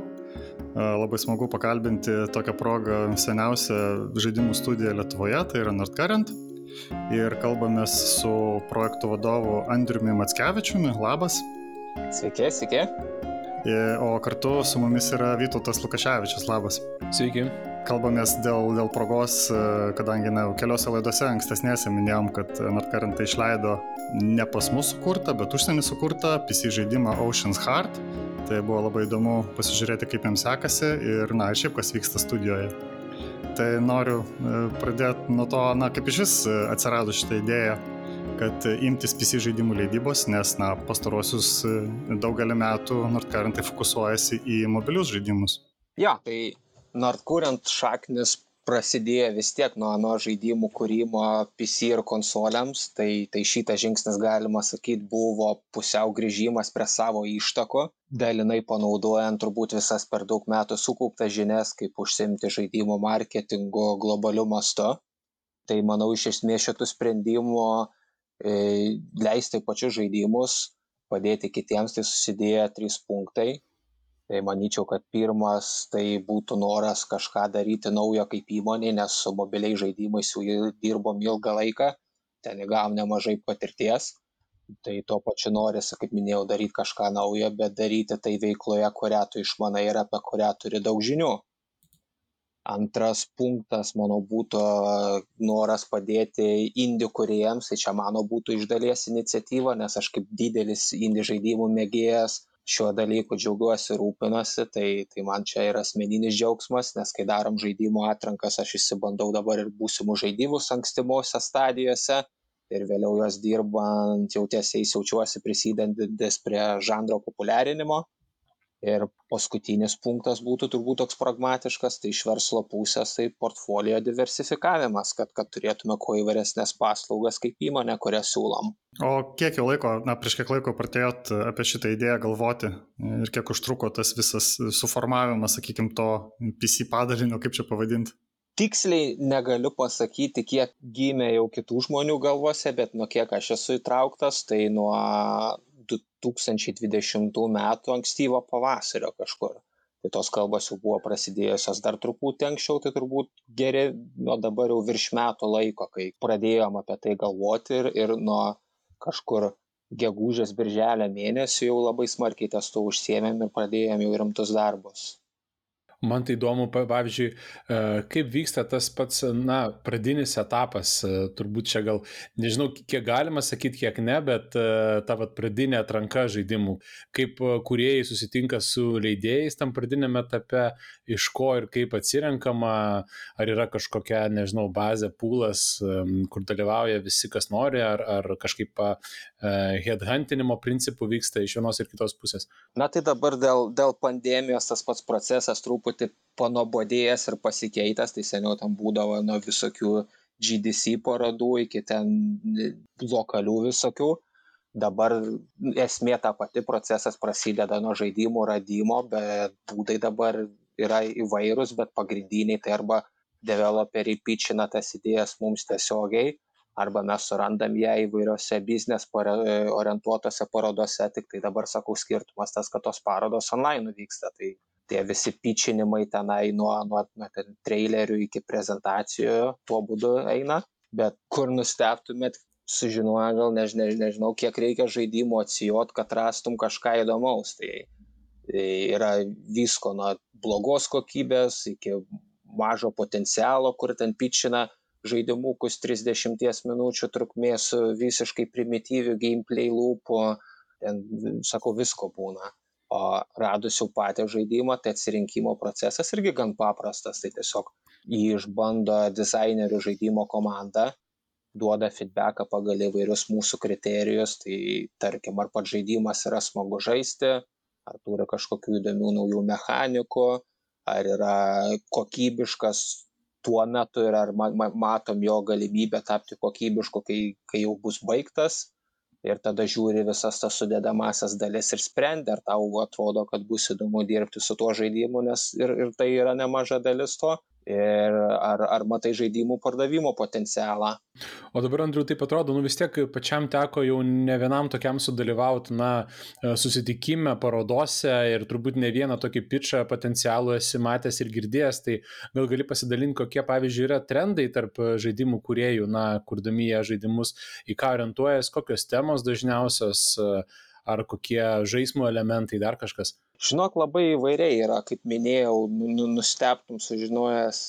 Labai smagu pakalbinti tokią progą seniausią žaidimų studiją Lietuvoje, tai yra Nordcurrent. Ir kalbamės su projektų vadovu Andriumi Matskevičiumi. Labas. Sveiki, sveiki. O kartu su mumis yra Vytautas Lukaševičius. Labas. Sveiki. Kalbamės dėl, dėl progos, kadangi na, keliose laidose ankstesnėse minėjom, kad Nordcurrent išleido ne pas mus sukurtą, bet užsienį sukurtą PC žaidimą Ocean's Heart Tai buvo labai įdomu pasižiūrėti, kaip jiems sekasi ir, na, šiaip kas vyksta studijoje. Tai noriu e, pradėti nuo to, na, kaip iš vis e, atsirado šitą idėją, kad imtis PC žaidimų leidybos, nes, na, pastaruosius e, daugelį metų Nordcarentai fokusuojasi į mobilius žaidimus. Ja, tai Nordcurrent šaknis prasidėjo vis tiek nuo, nuo žaidimų kūrimo PC ir konsolėms, tai, tai šitas žingsnis, galima sakyti, buvo pusiau grįžimas prie savo ištako, dalinai panaudojant turbūt visas per daug metų sukauptas žinias, kaip užsimti žaidimų marketingo globaliu mastu. Tai manau, iš esmės šitų sprendimų leisti pačius žaidimus, padėti kitiems, tai susidėjo trys punktai. Tai manyčiau kad pirmas tai būtų noras kažką daryti naujo kaip įmonė nes su mobiliais žaidimais jau dirbom ilgą laiką ten įgavom nemažai patirties. Tai tuo pačiu norisi kaip minėjau daryt kažką naujo bet daryti tai veikloje kurią tu išmanai ir apie kurią turi daug žinių antras punktas mano būtų noras padėti indie kūrėjams. Tai čia mano būtų iš dalies iniciatyva nes aš kaip didelis indie žaidimų mėgėjas šiuo dalyku džiaugiuosi rūpinuosi. Tai tai man čia yra asmeninis džiaugsmas nes kai darom žaidimų atrankas aš išsibandau dabar ir būsimus žaidimus ankstyvose stadijose. Ir vėliau juos dirbant jau tiesiai jaučiuosi prisidedantis prie žanro populiarinimo ir paskutinis punktas būtų turbūt toks pragmatiškas tai iš verslo pusės tai portfolio diversifikavimas kad kad turėtume kuo įvairesnes paslaugas kaip įmonė kurią siūlom. O kiek jau laiko na prieš kiek laiko pradėjot apie šitą idėją galvoti? Ir kiek užtruko tas visas suformavimas sakykim to PC padalinio kaip čia pavadint? Tiksliai negaliu pasakyti kiek gimė jau kitų žmonių galvose bet nuo kiek aš esu įtrauktas tai nuo 2020 metų ankstyvo pavasario kažkur. Tai tos kalbos jau buvo prasidėjusios dar truputį anksčiau, tai turbūt geri, nuo dabar jau virš metų laiko, kai pradėjom apie tai galvoti ir, ir nuo kažkur gegužės birželio mėnesio jau labai smarkiai ties to užsiemėm ir pradėjom jau rimtus darbus. Man tai įdomu, pavyzdžiui, e, kaip vyksta tas pats, na, pradinis etapas, e, turbūt čia gal, nežinau, kiek galima sakyti, kiek ne, bet e, ta vat pradinė atranka žaidimų, kaip kuriejai susitinka su leidėjais tam pradinėme etape, iš ko ir kaip atsirenkama, ar yra kažkokia, nežinau, bazė, pūlas, kur dalyvauja visi, kas nori, ar, ar kažkaip headhuntinimo principų vyksta iš vienos ir kitos pusės. Na tai dabar dėl, dėl pandemijos tas pats procesas truputį truputį panobodėjęs ir pasikeitęs, tai seniau tam būdavo nuo visokių GDC parodų iki ten lokalių visokių. Dabar esmė ta pati procesas prasideda nuo žaidimų radimo, bet būdai dabar yra įvairūs, bet pagrindiniai tai arba developeriai pitchina tas idėjas mums tiesiogiai, arba mes surandam ją įvairiose biznes orientuotose parodose, tik tai dabar sakau skirtumas tas, kad tos parodos online vyksta. Tai tie visi pičinimai tenai nuo, nuo, nuo ten trailerių iki prezentacijų tuo būdu eina, bet kur nustebtumėt, sužinoję gal nežinau, nežinau, kiek reikia žaidimų atsijot, kad rastum kažką įdomaus. Tai, tai yra visko nuo blogos kokybės iki mažo potencialo, kur ten pičina žaidimukus 30 minučių trukmės visiškai primityviu gameplay lūpu, ten, sakau, visko būna. O radus jau patį žaidimą, tai atsirinkimo procesas irgi gan paprastas, tai tiesiog jį išbando dizainerių žaidimo komanda, duoda feedbacką pagal įvairius mūsų kriterijus, tai tarkim, ar pats žaidimas yra smagu žaisti, ar turi kažkokių įdomių naujų mechanikų, ar yra kokybiškas tuo metu ir ar ma ma matom jo galimybę tapti kokybišku, kai, kai jau bus baigtas. Ir tada žiūri visas tas sudėdamasias dalis ir sprendi, ar tau atrodo, kad bus įdomu dirbti su tuo žaidimu, nes ir, ir tai yra nemaža dalis to ir ar, ar matai žaidimų pardavimo potencialą. O dabar, Andriu, taip atrodo, nu vis tiek pačiam teko jau ne vienam tokiam sudalyvauti, na, susitikime, parodose ir turbūt ne vieną tokį pitchą potencialų esi matęs ir girdėjęs, tai gal gali pasidalinti, kokie, pavyzdžiui, yra trendai tarp žaidimų kuriejų, na, kurdami jie žaidimus, į ką orientuojas, kokios temos dažniausios, ar kokie žaismo elementai, dar kažkas. Žinok, labai įvairiai yra, kaip minėjau, nu, nu, nustebtum sužinojęs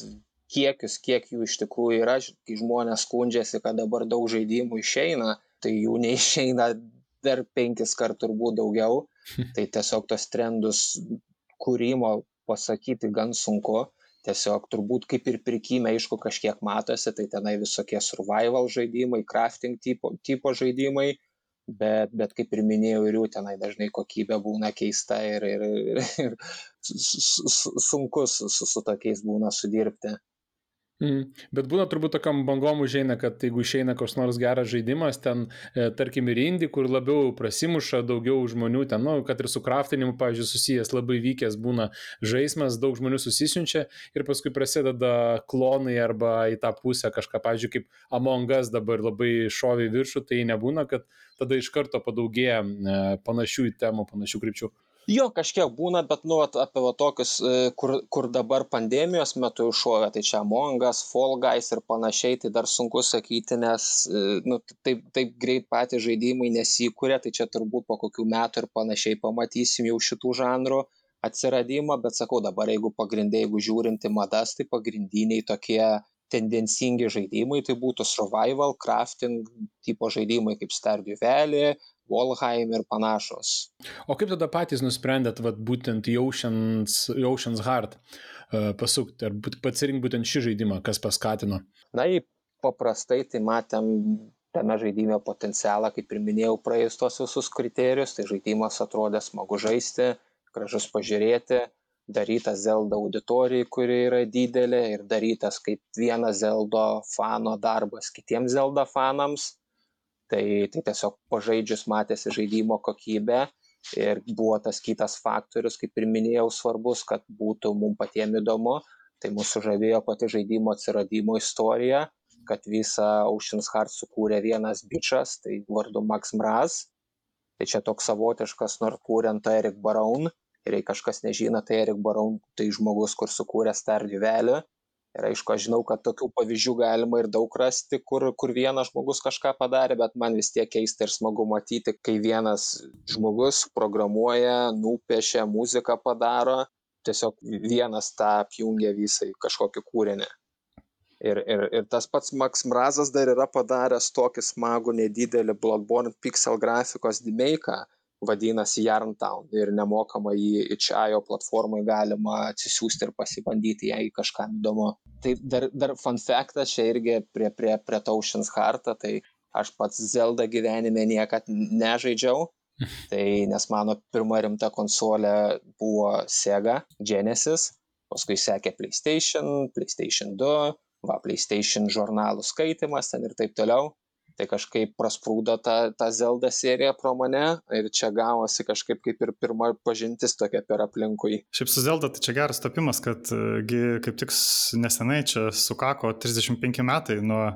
kiekius, kiek jų iš tikrųjų yra, kai žmonės skundžiasi, kad dabar daug žaidimų išeina, tai jų neišeina dar penkis kart turbūt daugiau, tai tiesiog tos trendus kūrimo pasakyti gan sunku, tiesiog turbūt kaip ir pirkime, aišku, kažkiek matosi, tai tenai visokie survival žaidimai, crafting tipo, tipo žaidimai, bet bet kaip ir minėjau ir jų tenai dažnai kokybė būna keista ir ir ir ir sunku su su su tokiais būna sudirbti Mm. Bet būna turbūt tokiam bangom užeina, kad jeigu išeina koks nors geras žaidimas, ten, e, tarkim, ir indį, kur labiau prasimuša daugiau žmonių, ten, nu, kad ir su kraftinimu, pavyzdžiui, susijęs labai vykęs būna žaidimas, daug žmonių susisiunčia ir paskui prasideda klonai arba į tą pusę kažką, pavyzdžiui, kaip Among Us dabar labai šovi viršų, tai nebūna, kad tada iš karto padaugėja e, panašių temų, panašių krypčių. Jo, kažkiek būna, bet, nu, vat, apie va, tokius, e, kur, kur dabar pandemijos metu iššovė, tai čia Mongas, Fall Guys ir panašiai, tai dar sunku sakyti, nes, e, nu, taip, taip greit patys žaidimai nesikūrė, tai čia turbūt po kokių metų ir panašiai pamatysim jau šitų žanrų atsiradimą, bet sakau, dabar jeigu pagrindai, jeigu žiūrinti madas, tai pagrindiniai tokie tendencingi žaidimai, tai būtų survival, crafting tipo žaidimai kaip Stardew Valley, Volheim ir panašus. O kaip tada patys nusprendėt, vat, būtent į Ocean's, Ocean's Heart uh, pasukti, ar būt, pasirinkti būtent šį žaidimą, kas paskatino? Na, paprastai tai matėm tame žaidime potencialą, kaip ir minėjau, praėjus tos visus kriterijus, tai žaidimas atrodė smagu žaisti, gražus pažiūrėti, darytas Zelda auditorijai, kuri yra didelė ir darytas kaip vienas Zelda fano darbas kitiems Zelda fanams tai tai tiesiog pažaidžius matėsi žaidimo kokybė ir buvo tas kitas faktorius, kaip ir minėjau, svarbus, kad būtų mums patiems įdomu. Tai mūsų žavėjo pati žaidimo atsiradimo istorija, kad visą Ocean's Heart sukūrė vienas bičias, tai vardu Max Mraz. Tai čia toks savotiškas Norkūrento Erik Baraun. Ir jei kažkas nežino, tai Erik Baraun tai žmogus, kur sukūrė Stardew Valley ir aišku aš žinau kad tokių pavyzdžių galima ir daug rasti kur kur vienas žmogus kažką padarė bet man vis tiek keista ir smagu matyti kai vienas žmogus programuoja nupiešia muziką padaro tiesiog vienas tą apjungia visą į kažkokį kūrinį. Ir ir ir tas pats maks mrazas dar yra padaręs tokį smagų nedidelį bloodborne pixel grafikos demake'ą vadinasi Yarntown ir nemokamai jį itch.io platformai galima atsisiųsti ir pasibandyti, jei kažkam įdomu. Tai dar, dar fun factas, čia irgi prie, prie, prie Taušins Hartą, tai aš pats Zelda gyvenime niekad nežaidžiau, tai nes mano pirma rimta konsolė buvo Sega Genesis, paskui sekė PlayStation, PlayStation 2, va, PlayStation žurnalų skaitimas ten ir taip toliau tai kažkaip prasprūdo ta ta zelda serija pro mane ir čia gavosi kažkaip kaip ir pirma pažintis tokia per aplinkui. Šiaip su zelda tai čia geras tapimas, kad gi, kaip tik nesenai čia sukako 35 metai nuo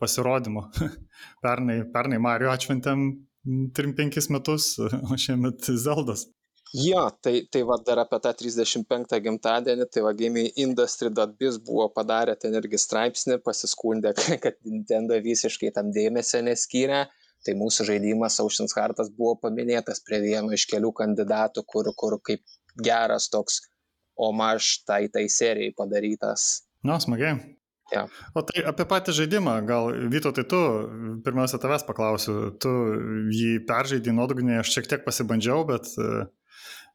pasirodymo. pernai, pernai Mario atšventėm 35 metus, o šiemet Zeldas. Jo, tai, tai va dar apie tą 35 gimtadienį, tai va Gaming Industry.biz buvo padarę ten irgi straipsnį, pasiskundė, kad Nintendo visiškai tam dėmesio neskyrė. Tai mūsų žaidimas Ocean's Heartas buvo paminėtas prie vieno iš kelių kandidatų, kur, kur kaip geras toks omaž tai tai serijai padarytas. Na, smagiai. Ja. O tai apie patį žaidimą, gal Vyto, tai tu, pirmiausia, tavęs paklausiu, tu jį peržaidai nuodugnį, aš šiek tiek pasibandžiau, bet uh,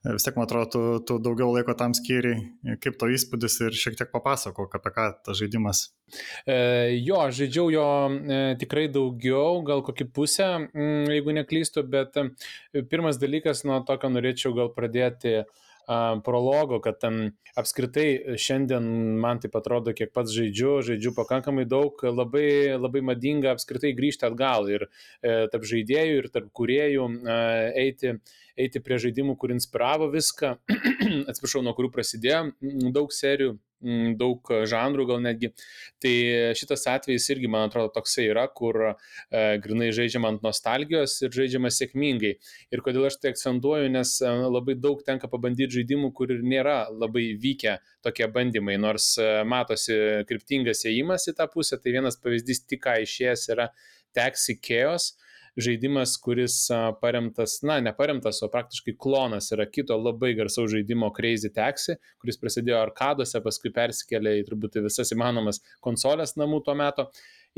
vis tiek, man atrodo, tu, tu daugiau laiko tam skyri, kaip to įspūdis ir šiek tiek papasakok apie ką tas žaidimas. E, jo, žaidžiau jo e, tikrai daugiau, gal kokį pusę, m, mm, jeigu neklystu, bet e, pirmas dalykas, nuo tokio norėčiau gal pradėti prologo, kad ten apskritai šiandien man taip atrodo, kiek pats žaidžiu, žaidžiu pakankamai daug, labai, labai madinga apskritai grįžti atgal ir e, tarp žaidėjų ir tarp kuriejų e, eiti eiti prie žaidimų, kur inspiravo viską, atsiprašau, nuo kurių prasidėjo daug serijų, daug žanrų gal netgi. Tai šitas atvejis irgi, man atrodo, toksai yra, kur e, grinai žaidžiama ant nostalgijos ir žaidžiama sėkmingai. Ir kodėl aš tai akcentuoju, nes e, labai daug tenka pabandyti žaidimų, kur ir nėra labai vykę tokie bandymai, nors e, matosi kryptingas įėjimas į tą pusę. Tai vienas pavyzdys tik ką išėjęs yra Taxi Chaos. E, žaidimas, kuris paremtas, na, neparemtas, o praktiškai klonas yra kito labai garsaus žaidimo Crazy Taxi, kuris prasidėjo arkadose, paskui persikėlė į turbūt visas įmanomas konsolės namų tuo metu.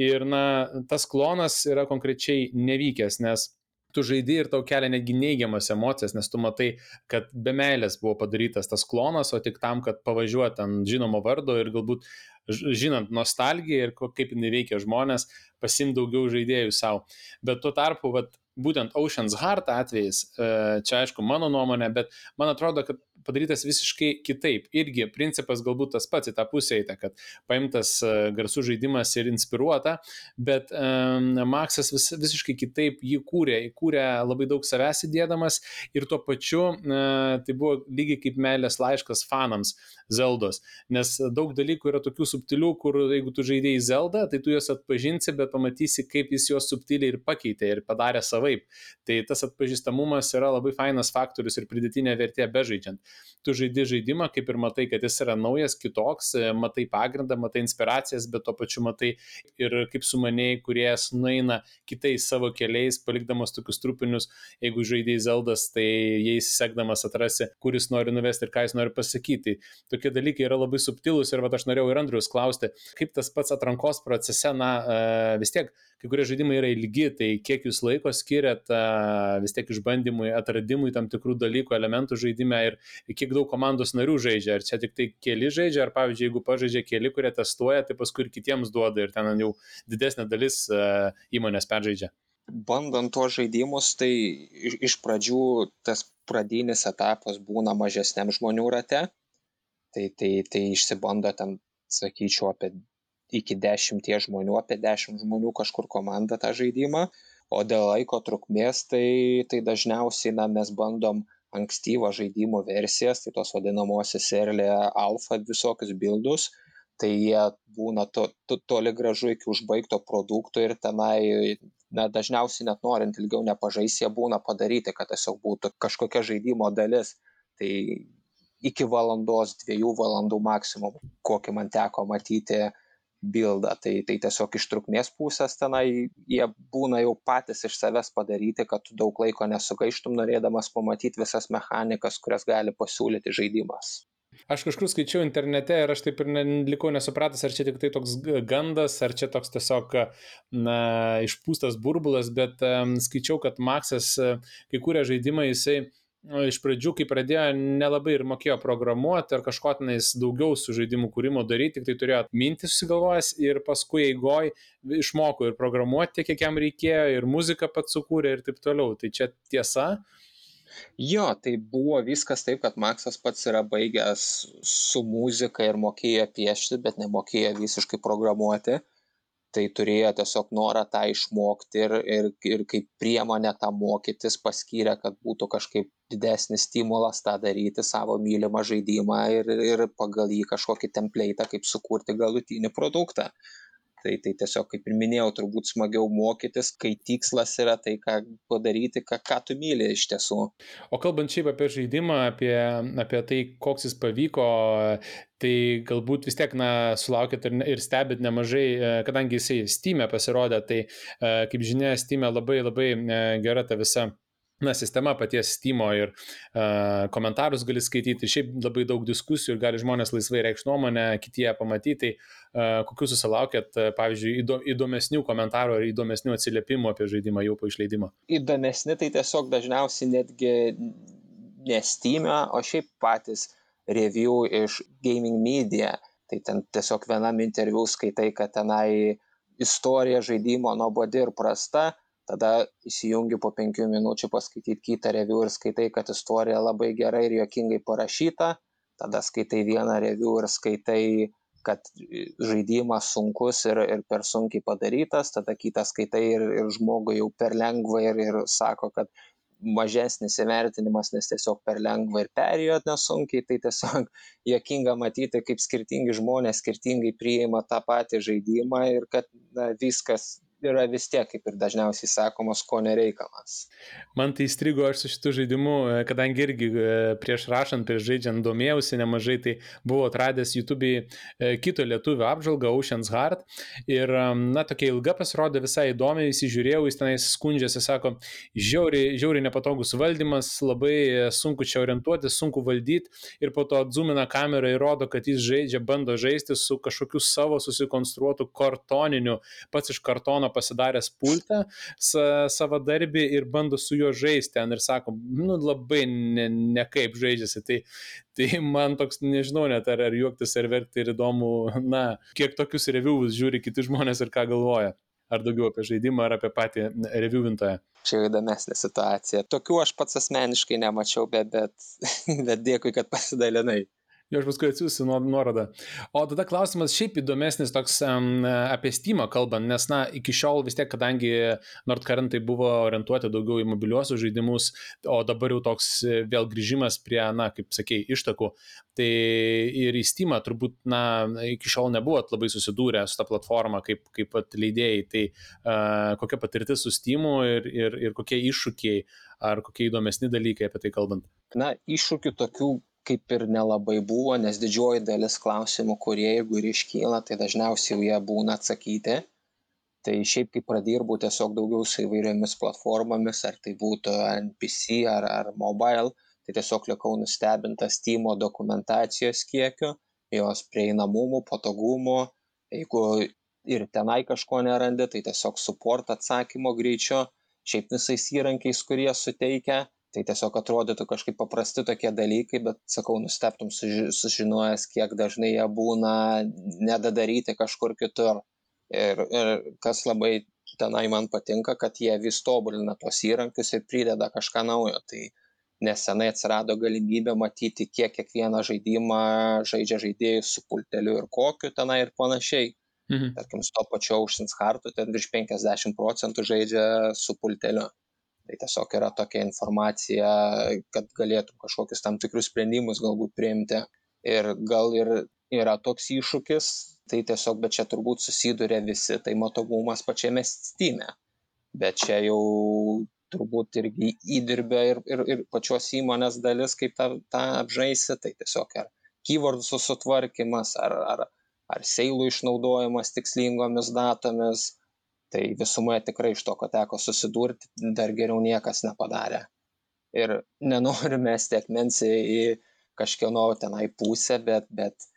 Ir, na, tas klonas yra konkrečiai nevykęs, nes tu žaidži ir tau kelia netgi neigiamas emocijas, nes tu matai, kad be meilės buvo padarytas tas klonas, o tik tam, kad pavažiuot ant žinomo vardo ir galbūt žinant nostalgiją ir kaip jinai veikia žmonės, pasim daugiau žaidėjų savo. Bet tuo tarpu, vat, būtent Ocean's Heart atvejais, e, čia aišku mano nuomonė, bet man atrodo, kad padarytas visiškai kitaip. Irgi principas galbūt tas pats į tą pusę eita, kad paimtas e, garsų žaidimas ir inspiruota, bet um, Maksas vis, visiškai kitaip jį kūrė, įkūrė labai daug savęs įdėdamas ir tuo pačiu uh, tai buvo lygiai kaip meilės laiškas fanams Zeldos, nes daug dalykų yra tokių subtilių, kur jeigu tu žaidėjai Zeldą, tai tu juos atpažinsi, bet pamatysi, kaip jis juos subtiliai ir pakeitė ir padarė savaip. Tai tas atpažįstamumas yra labai fainas faktorius ir pridėtinė vertė bežaidžiant tu žaidi žaidimą, kaip ir matai, kad jis yra naujas, kitoks, e, matai pagrindą, matai inspiracijas, bet tuo pačiu matai ir kaip sumanėjai, kuriejas nueina kitais savo keliais, palikdamas tokius trupinius, jeigu žaidėjai Zeldas, tai jais sekdamas atrasi, kur jis nori nuvesti ir ką jis nori pasakyti. Tokie dalykai yra labai subtilūs ir va aš norėjau ir Andrius klausti, kaip tas pats atrankos procese, na, e, vis tiek kai kurie žaidimai yra ilgi, tai kiek jūs laiko skiriat vis tiek išbandymui, atradimui tam tikrų dalykų, elementų žaidime ir kiek daug komandos narių žaidžia. Ar čia tik tai keli žaidžia, ar pavyzdžiui, jeigu pažaidžia keli, kurie testuoja, tai paskui ir kitiems duoda ir ten jau didesnė dalis įmonės peržaidžia. Bandant tuos žaidimus, tai iš pradžių tas pradinis etapas būna mažesniam žmonių rate, tai, tai, tai išsibando ten, sakyčiau, apie iki dešimties žmonių, apie dešimt žmonių kažkur komanda tą žaidimą, o dėl laiko trukmės tai, tai dažniausiai na, mes bandom ankstyvo žaidimo versijas, tai tos vadinamosios early alfa visokius bildus, tai jie būna to, to, toli gražu iki užbaigto produkto ir tenai, na, dažniausiai net norint ilgiau nepažais, jie būna padaryti, kad tiesiog būtų kažkokia žaidimo dalis. Tai iki valandos, dviejų valandų maksimum, kokį man teko matyti bildą tai tai tiesiog iš trukmės pusės tenai jie būna jau patys iš savęs padaryti kad tu daug laiko nesugaištum norėdamas pamatyt visas mechanikas kurias gali pasiūlyti žaidimas. Aš kažkur skaičiau internete ir aš taip ir likau nesupratęs, ar čia tik tai toks gandas, ar čia toks tiesiog na, išpūstas burbulas, bet um, skaičiau, kad Maksas, kai kuria žaidimą, jisai uh, iš pradžių, kai pradėjo, nelabai ir mokėjo programuoti ar kažko tenais daugiau su žaidimų kūrimo daryti, tik tai turėjo mintį susigalvojęs ir paskui eigoj išmoko ir programuoti kiek jam reikėjo, ir muziką pats sukūrė ir taip toliau. Tai čia tiesa. Jo, tai buvo viskas taip, kad Maksas pats yra baigęs su muzika ir mokėjo piešti, bet nemokėjo visiškai programuoti tai turėjo tiesiog norą tą išmokti ir ir ir kaip priemonę tą mokytis paskyrė kad būtų kažkaip didesnis stimulas tą daryti savo mylimą žaidimą ir ir pagal jį kažkokį templeitą kaip sukurti galutinį produktą tai tai tiesiog kaip ir minėjau turbūt smagiau mokytis kai tikslas yra tai ką padaryti ką ką tu myli iš tiesų. O kalbant šiaip apie žaidimą apie apie tai koks jis pavyko tai galbūt vis tiek na sulaukėt ir, ir stebit nemažai, e, kadangi jisai Steam'e pasirodė, tai e, kaip žinia, Steam'e labai labai e, gera ta visa na, sistema paties Steam'o ir uh, komentarus gali skaityti, šiaip labai daug diskusijų ir gali žmonės laisvai reikšti nuomonę, kiti ją pamatyti, uh, kokius susilaukėt, uh, pavyzdžiui, įdomesnių komentarų ar įdomesnių atsiliepimų apie žaidimą jau po išleidimo. Įdomesni tai tiesiog dažniausiai netgi ne Steam'e, o šiaip patys review iš gaming media. Tai ten tiesiog vienam interviu skaitai, kad tenai istorija žaidimo nuobodi ir prasta, tada įsijungi po penkių minučių paskaityti kitą review ir skaitai, kad istorija labai gerai ir juokingai parašyta, tada skaitai vieną review ir skaitai, kad žaidimas sunkus ir, ir per sunkiai padarytas, tada kitą skaitai ir, ir žmogui jau per lengva ir, ir sako, kad mažesnis įvertinimas, nes tiesiog per lengva ir perėjo nesunkiai, tai tiesiog jokinga matyti, kaip skirtingi žmonės skirtingai priima tą patį žaidimą ir kad na, viskas yra vis tiek, kaip ir dažniausiai sakoma, skonio reikalas. Man tai įstrigo aš su šitu žaidimu, e, kadangi irgi e, prieš rašant, prieš žaidžiant domėjausi nemažai, tai buvau atradęs YouTube'į e, kito lietuvio apžvalgą Ocean's Heart ir, na, tokia ilga pasirodė visai įdomi, įsižiūrėjau, jis tenais skundžiasi, sako, žiauriai, žiauriai nepatogus valdymas, labai sunku čia orientuotis, sunku valdyti ir po to atzumina kamerą ir rodo, kad jis žaidžia, bando žaisti su kažkokiu savo susikonstruotu kartoniniu, pats iš kartono pasidaręs pultą savo darbį ir bando su juo žaisti ten ir sako, nu labai nekaip ne žaidžiasi. Tai, tai man toks, nežinau net ar, ar juoktis ar verkti ir įdomu, na, kiek tokius reviewus žiūri kiti žmonės ir ką galvoja. Ar daugiau apie žaidimą, ar apie patį reviewintoją. Čia įdomesnė situacija. Tokių aš pats asmeniškai nemačiau, bet, bet, bet dėkui, kad pasidalinai. Jo, aš paskui atsiųsiu nuorodą. O tada klausimas šiaip įdomesnis toks um, apie Steamą kalbant, nes, na, iki šiol vis tiek, kadangi Nordcurrent tai buvo orientuoti daugiau į mobiliuosius žaidimus, o dabar jau toks vėl grįžimas prie, na, kaip sakėjai, ištakų, tai ir į Steamą turbūt, na, iki šiol nebuvot labai susidūrę su tą platformą kaip, kaip leidėjai, tai uh, kokia patirtis su Steamu ir, ir, ir kokie iššūkiai ar kokie įdomesni dalykai apie tai kalbant? Na, iššūkių tokių kaip ir nelabai buvo, nes didžioji dalis klausimų, kurie jeigu ir iškyla, tai dažniausiai jie būna atsakyti. Tai šiaip kaip pradirbu tiesiog daugiau su įvairiomis platformomis, ar tai būtų NPC ar, ar mobile, tai tiesiog likau nustebintas Steam dokumentacijos kiekiu, jos prieinamumu, patogumu, jeigu ir tenai kažko nerandi, tai tiesiog support atsakymo greičiu, šiaip visais įrankiais, kurie suteikia tai tiesiog atrodytų kažkaip paprasti tokie dalykai, bet sakau, nusteptum suži sužinojęs, kiek dažnai jie būna nedadaryti kažkur kitur. Ir, ir kas labai tenai man patinka, kad jie vis tobulina tos įrankius ir prideda kažką naujo. Tai nesenai atsirado galimybė matyti, kiek kiekvieną žaidimą žaidžia žaidėjus su pulteliu ir kokiu tenai ir panašiai. Mhm. Tarkim, su to pačiu Ocean's Heartu ten virš 50 procentų žaidžia su pulteliu tai tiesiog yra tokia informacija, kad galėtum kažkokius tam tikrus sprendimus galbūt priimti. Ir gal ir yra toks iššūkis, tai tiesiog, bet čia turbūt susiduria visi, tai matomumas pačiame stime. Bet čia jau turbūt irgi įdirbė ir, ir, ir pačios įmonės dalis, kaip tą, tą apžaisi, tai tiesiog ar keywordų sutvarkymas, ar, ar, ar seilų išnaudojimas tikslingomis datomis, tai visumoje tikrai iš to, ko teko susidurti, dar geriau niekas nepadarė. Ir nenoriu mesti akmens į kažkieno tenai pusę, bet, bet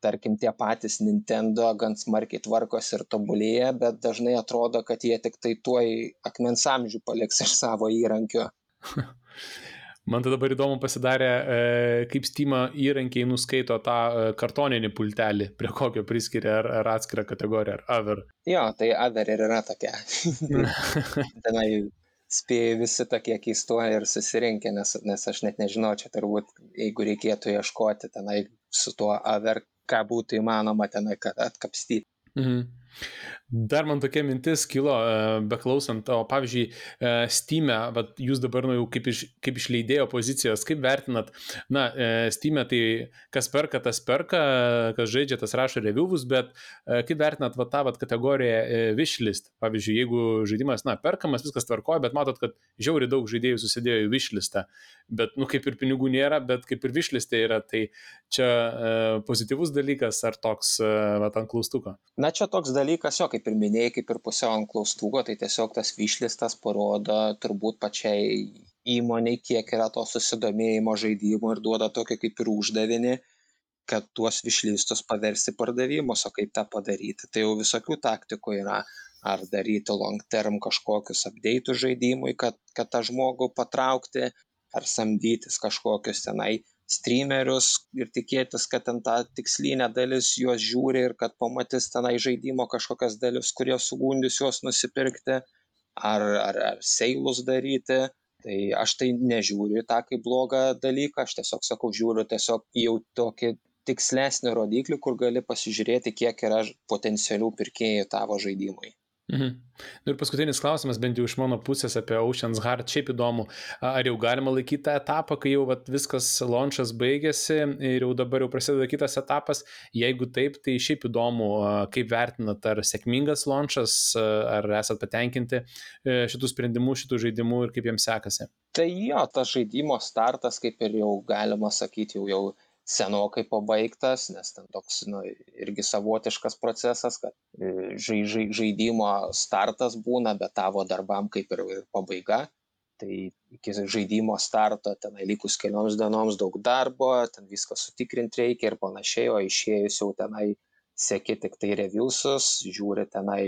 tarkim tie patys Nintendo gan smarkiai tvarkos ir tobulėja, bet dažnai atrodo, kad jie tik tai tuoj akmens amžių paliks iš savo įrankio. Man tada dabar įdomu pasidarė, e, kaip Steam įrankiai nuskaito tą e, kartoninį pultelį, prie kokio priskiria ar, ar atskirą kategoriją, ar Aver. Jo, tai Aver ir yra tokia. Tenai spėjai visi tokie keistuoliai ir susirinkę, nes, nes aš net nežinau, čia turbūt, jeigu reikėtų ieškoti tenai su tuo Aver, ką būtų įmanoma tenai atkapstyti. Mhm. Dar man tokia mintis kilo, e, beklausant, o pavyzdžiui, e, Steam'e, jūs dabar nu, jau kaip iš, kaip iš leidėjo pozicijos, kaip vertinat, na, e, Steam'e tai kas perka, tas perka, kas žaidžia, tas rašo reviewus, bet kaip vertinat va, tą va, kategoriją wishlist, pavyzdžiui, jeigu žaidimas, na, perkamas, viskas tvarkoja, bet matot, kad žiauri daug žaidėjų susidėjo į wishlistą, bet, nu, kaip ir pinigų nėra, bet kaip ir wishlistė yra, tai čia pozityvus dalykas ar toks, va, ant klaustuko? Na, čia toks dalykas, jo, kaip kaip ir minėjai, kaip ir pusiau ant klaustuko, tai tiesiog tas vyšlistas parodo turbūt pačiai įmoniai, kiek yra to susidomėjimo žaidimų ir duoda tokį kaip ir uždavinį, kad tuos višlystus paversti pardavimus, o kaip tą padaryti. Tai jau visokių taktikų yra. Ar daryti long term kažkokius update'us žaidimui, kad, kad tą žmogų patraukti, ar samdytis kažkokius tenai streamerius ir tikėtis, kad ten ta tikslinė dalis juos žiūri ir kad pamatys tenai žaidimo kažkokias dalis, kurie sugundys juos nusipirkti, ar, ar, ar seilus daryti, tai aš tai nežiūriu į tą kaip blogą dalyką, aš tiesiog sakau, žiūriu tiesiog jau tokį tikslesnį rodiklį, kur gali pasižiūrėti, kiek yra potencialių pirkėjų tavo žaidimui. Mhm. Nu ir paskutinis klausimas, bent jau iš mano pusės apie Ocean's Heart, šiaip įdomu, ar jau galima laikyti tą etapą, kai jau vat, viskas launchas baigėsi ir jau dabar jau prasideda kitas etapas, jeigu taip, tai šiaip įdomu, kaip vertinat, ar sėkmingas launchas, ar esat patenkinti e, šitų sprendimų, šitų žaidimų ir kaip jiems sekasi. Tai jo, tas žaidimo startas, kaip ir jau galima sakyti, jau jau senokai pabaigtas, nes ten toks nu, irgi savotiškas procesas, kad e, žai, žai, žaidimo startas būna, bet tavo darbam kaip ir, ir pabaiga. Tai iki žaidimo starto tenai likus kelioms dienoms daug darbo, ten viską sutikrinti reikia ir panašiai, o išėjus jau tenai seki tik tai reviewsus, žiūri tenai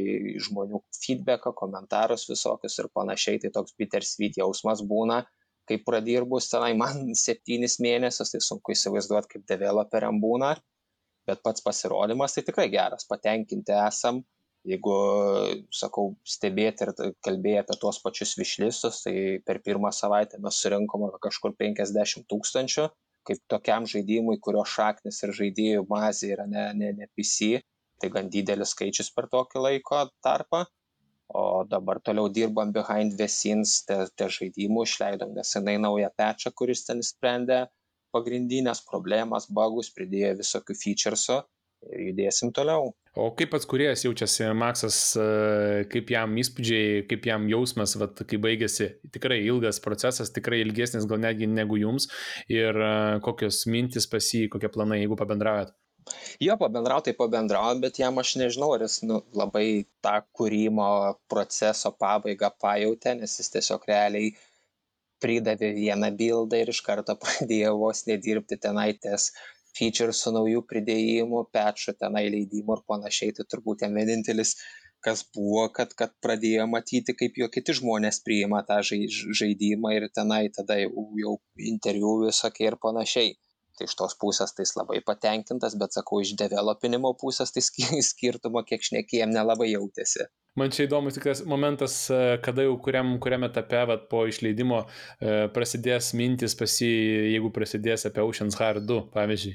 žmonių feedbacką, komentarus visokius ir panašiai, tai toks bittersweet jausmas būna, kai pradirbus tenai man septynis mėnesius, tai sunku įsivaizduoti, kaip developeriam būna, bet pats pasirodymas tai tikrai geras, patenkinti esam. Jeigu, sakau, stebėti ir kalbėti apie tuos pačius višlistus, tai per pirmą savaitę mes surinkome kažkur 50 tūkstančių, kaip tokiam žaidimui, kurio šaknis ir žaidėjų bazė yra ne, ne, ne PC, tai gan didelis skaičius per tokį laiko tarpą o dabar toliau dirbam behind the scenes te, te žaidimų, išleidom nesenai naują pečą, kuris ten sprendė pagrindinės problemas, bagus, pridėjo visokių featuresų ir judėsim toliau. O kaip pats kuriejas jaučiasi, Maksas, e, kaip jam įspūdžiai, kaip jam jausmas, vat, kai baigėsi tikrai ilgas procesas, tikrai ilgesnis gal netgi negu jums ir e, kokios mintis pas jį, kokie planai, jeigu pabendraujat? Jo, pabendrauti, tai pabendrauti, bet jam aš nežinau, ar jis nu, labai tą kūrimo proceso pabaigą pajutė, nes jis tiesiog realiai pridavė vieną bildą ir iš karto pradėjo vos nedirbti tenai ties feature su naujų pridėjimų, pečų tenai leidimų ir panašiai. Tai turbūt jam vienintelis, kas buvo, kad, kad pradėjo matyti, kaip jo kiti žmonės priima tą žaidimą ir tenai tada jau, jau interviu visokie ir panašiai tai iš tos pusės tai jis labai patenkintas, bet sakau, iš developinimo pusės tai skirtumo, kiek šnekėjom, nelabai jautėsi. Man čia įdomus tik tas momentas, e, kada jau kuriam, kuriam etape vat, po išleidimo e, prasidės mintis pasi, jeigu prasidės apie Ocean's Heart 2, pavyzdžiui.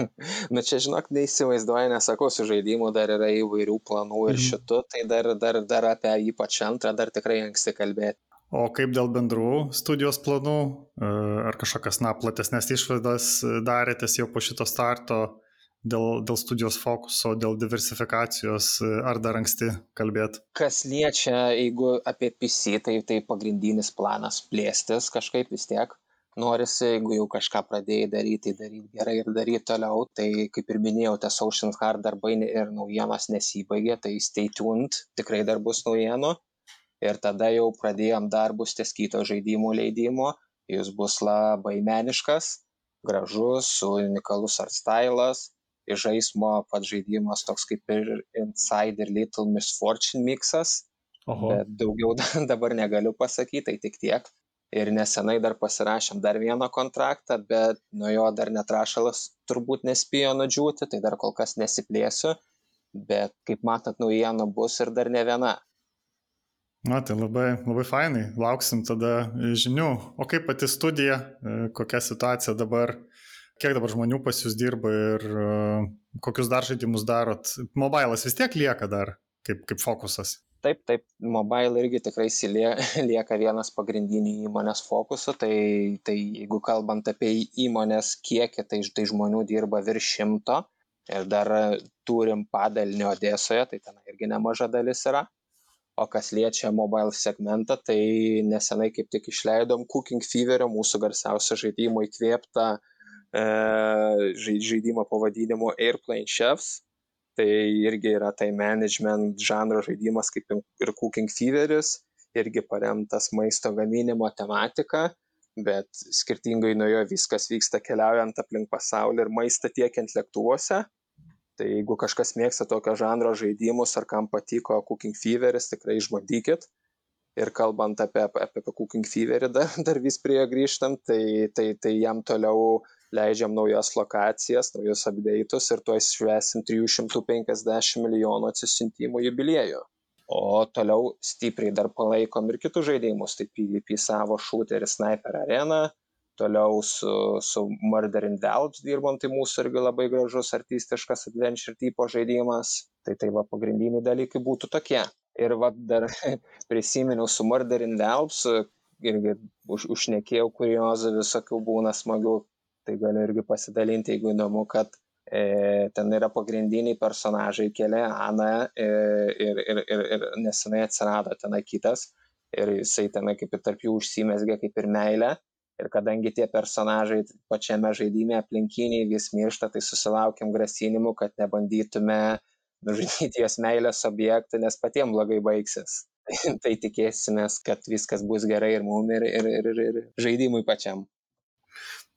Na čia, žinok, neįsivaizduoju, nesakau, su žaidimu dar yra įvairių planų ir mm. šitų, tai dar, dar, dar apie ypač antrą dar tikrai anksti kalbėti. O kaip dėl bendrų studijos planų, e, ar kažkokias, na, platesnės išvadas darėtės jau po šito starto dėl, dėl studijos fokuso, dėl diversifikacijos, e, ar dar anksti kalbėti? Kas liečia, jeigu apie PC, tai tai pagrindinis planas plėstis kažkaip vis tiek. Norisi, jeigu jau kažką pradėjai daryti, tai daryti gerai ir daryti toliau. Tai kaip ir minėjau, tas Ocean Hard darbai ir naujienos nesibaigė, tai stay tuned, tikrai dar bus naujienų ir tada jau pradėjom darbus ties kito žaidimų leidimo. Jis bus labai meniškas, gražus, unikalus art stylas. Iš žaismo pats žaidimas toks kaip ir Inside ir Little Misfortune mixas. Oho. Bet daugiau dabar negaliu pasakyti, tai tik tiek. Ir nesenai dar pasirašėm dar vieną kontraktą, bet nuo jo dar netrašalas turbūt nespėjo nudžiūti, tai dar kol kas nesiplėsiu. Bet kaip matot, naujienų bus ir dar ne viena. Na, tai labai, labai fainai, lauksim tada žinių. O kaip pati studija, e, kokia situacija dabar, kiek dabar žmonių pas jūs dirba ir e, kokius dar žaidimus darot? Mobilas vis tiek lieka dar kaip, kaip fokusas. Taip, taip, mobile irgi tikrai lieka vienas pagrindinių įmonės fokusų, tai, tai jeigu kalbant apie įmonės kiekį, tai, tai žmonių dirba virš šimto ir dar turim padalinį Odesoje, tai ten irgi nemaža dalis yra o kas liečia mobile segmentą, tai nesenai kaip tik išleidom Cooking Feverio, mūsų garsiausio žaidimo įkvėptą e, žaidimo pavadinimu Airplane Chefs. Tai irgi yra tai management žanro žaidimas kaip ir Cooking Feveris. irgi paremtas maisto gaminimo tematika, bet skirtingai nuo jo viskas vyksta keliaujant aplink pasaulį ir maistą tiekiant lėktuvuose. Tai jeigu kažkas mėgsta tokio žanro žaidimus ar kam patiko Cooking Feveris, tikrai išbandykit. Ir kalbant apie, apie, apie Cooking Feverį, dar, dar vis prie jo grįžtam, tai, tai, tai jam toliau leidžiam naujas lokacijas, naujus update'us ir tuoj švesim 350 milijonų atsisintimų jubiliejų o toliau stipriai dar palaikom ir kitus žaidimus, tai PvP savo shooterį Sniper Arena, toliau su, su Murder in Valves dirbom, tai mūsų irgi labai gražus artistiškas adventure tipo žaidimas, tai tai va pagrindiniai dalykai būtų tokie. Ir va dar prisiminiau su Murder in Valves, irgi už, užnekėjau kuriozų visokių būna smagių, tai galiu irgi pasidalinti, jeigu įdomu, kad E, ten yra pagrindiniai personažai keli, Ana e, ir, ir, ir, ir nesenai atsirado tenai kitas ir jisai tenai kaip ir tarp jų užsimesgė kaip ir meilė. Ir kadangi tie personažai pačiame žaidime aplinkiniai vis miršta, tai susilaukiam grasinimų, kad nebandytume nužudyti jos meilės objektų, nes patiems blogai baigsis. tai tikėsimės, kad viskas bus gerai ir mum, ir, ir, ir, ir žaidimui pačiam.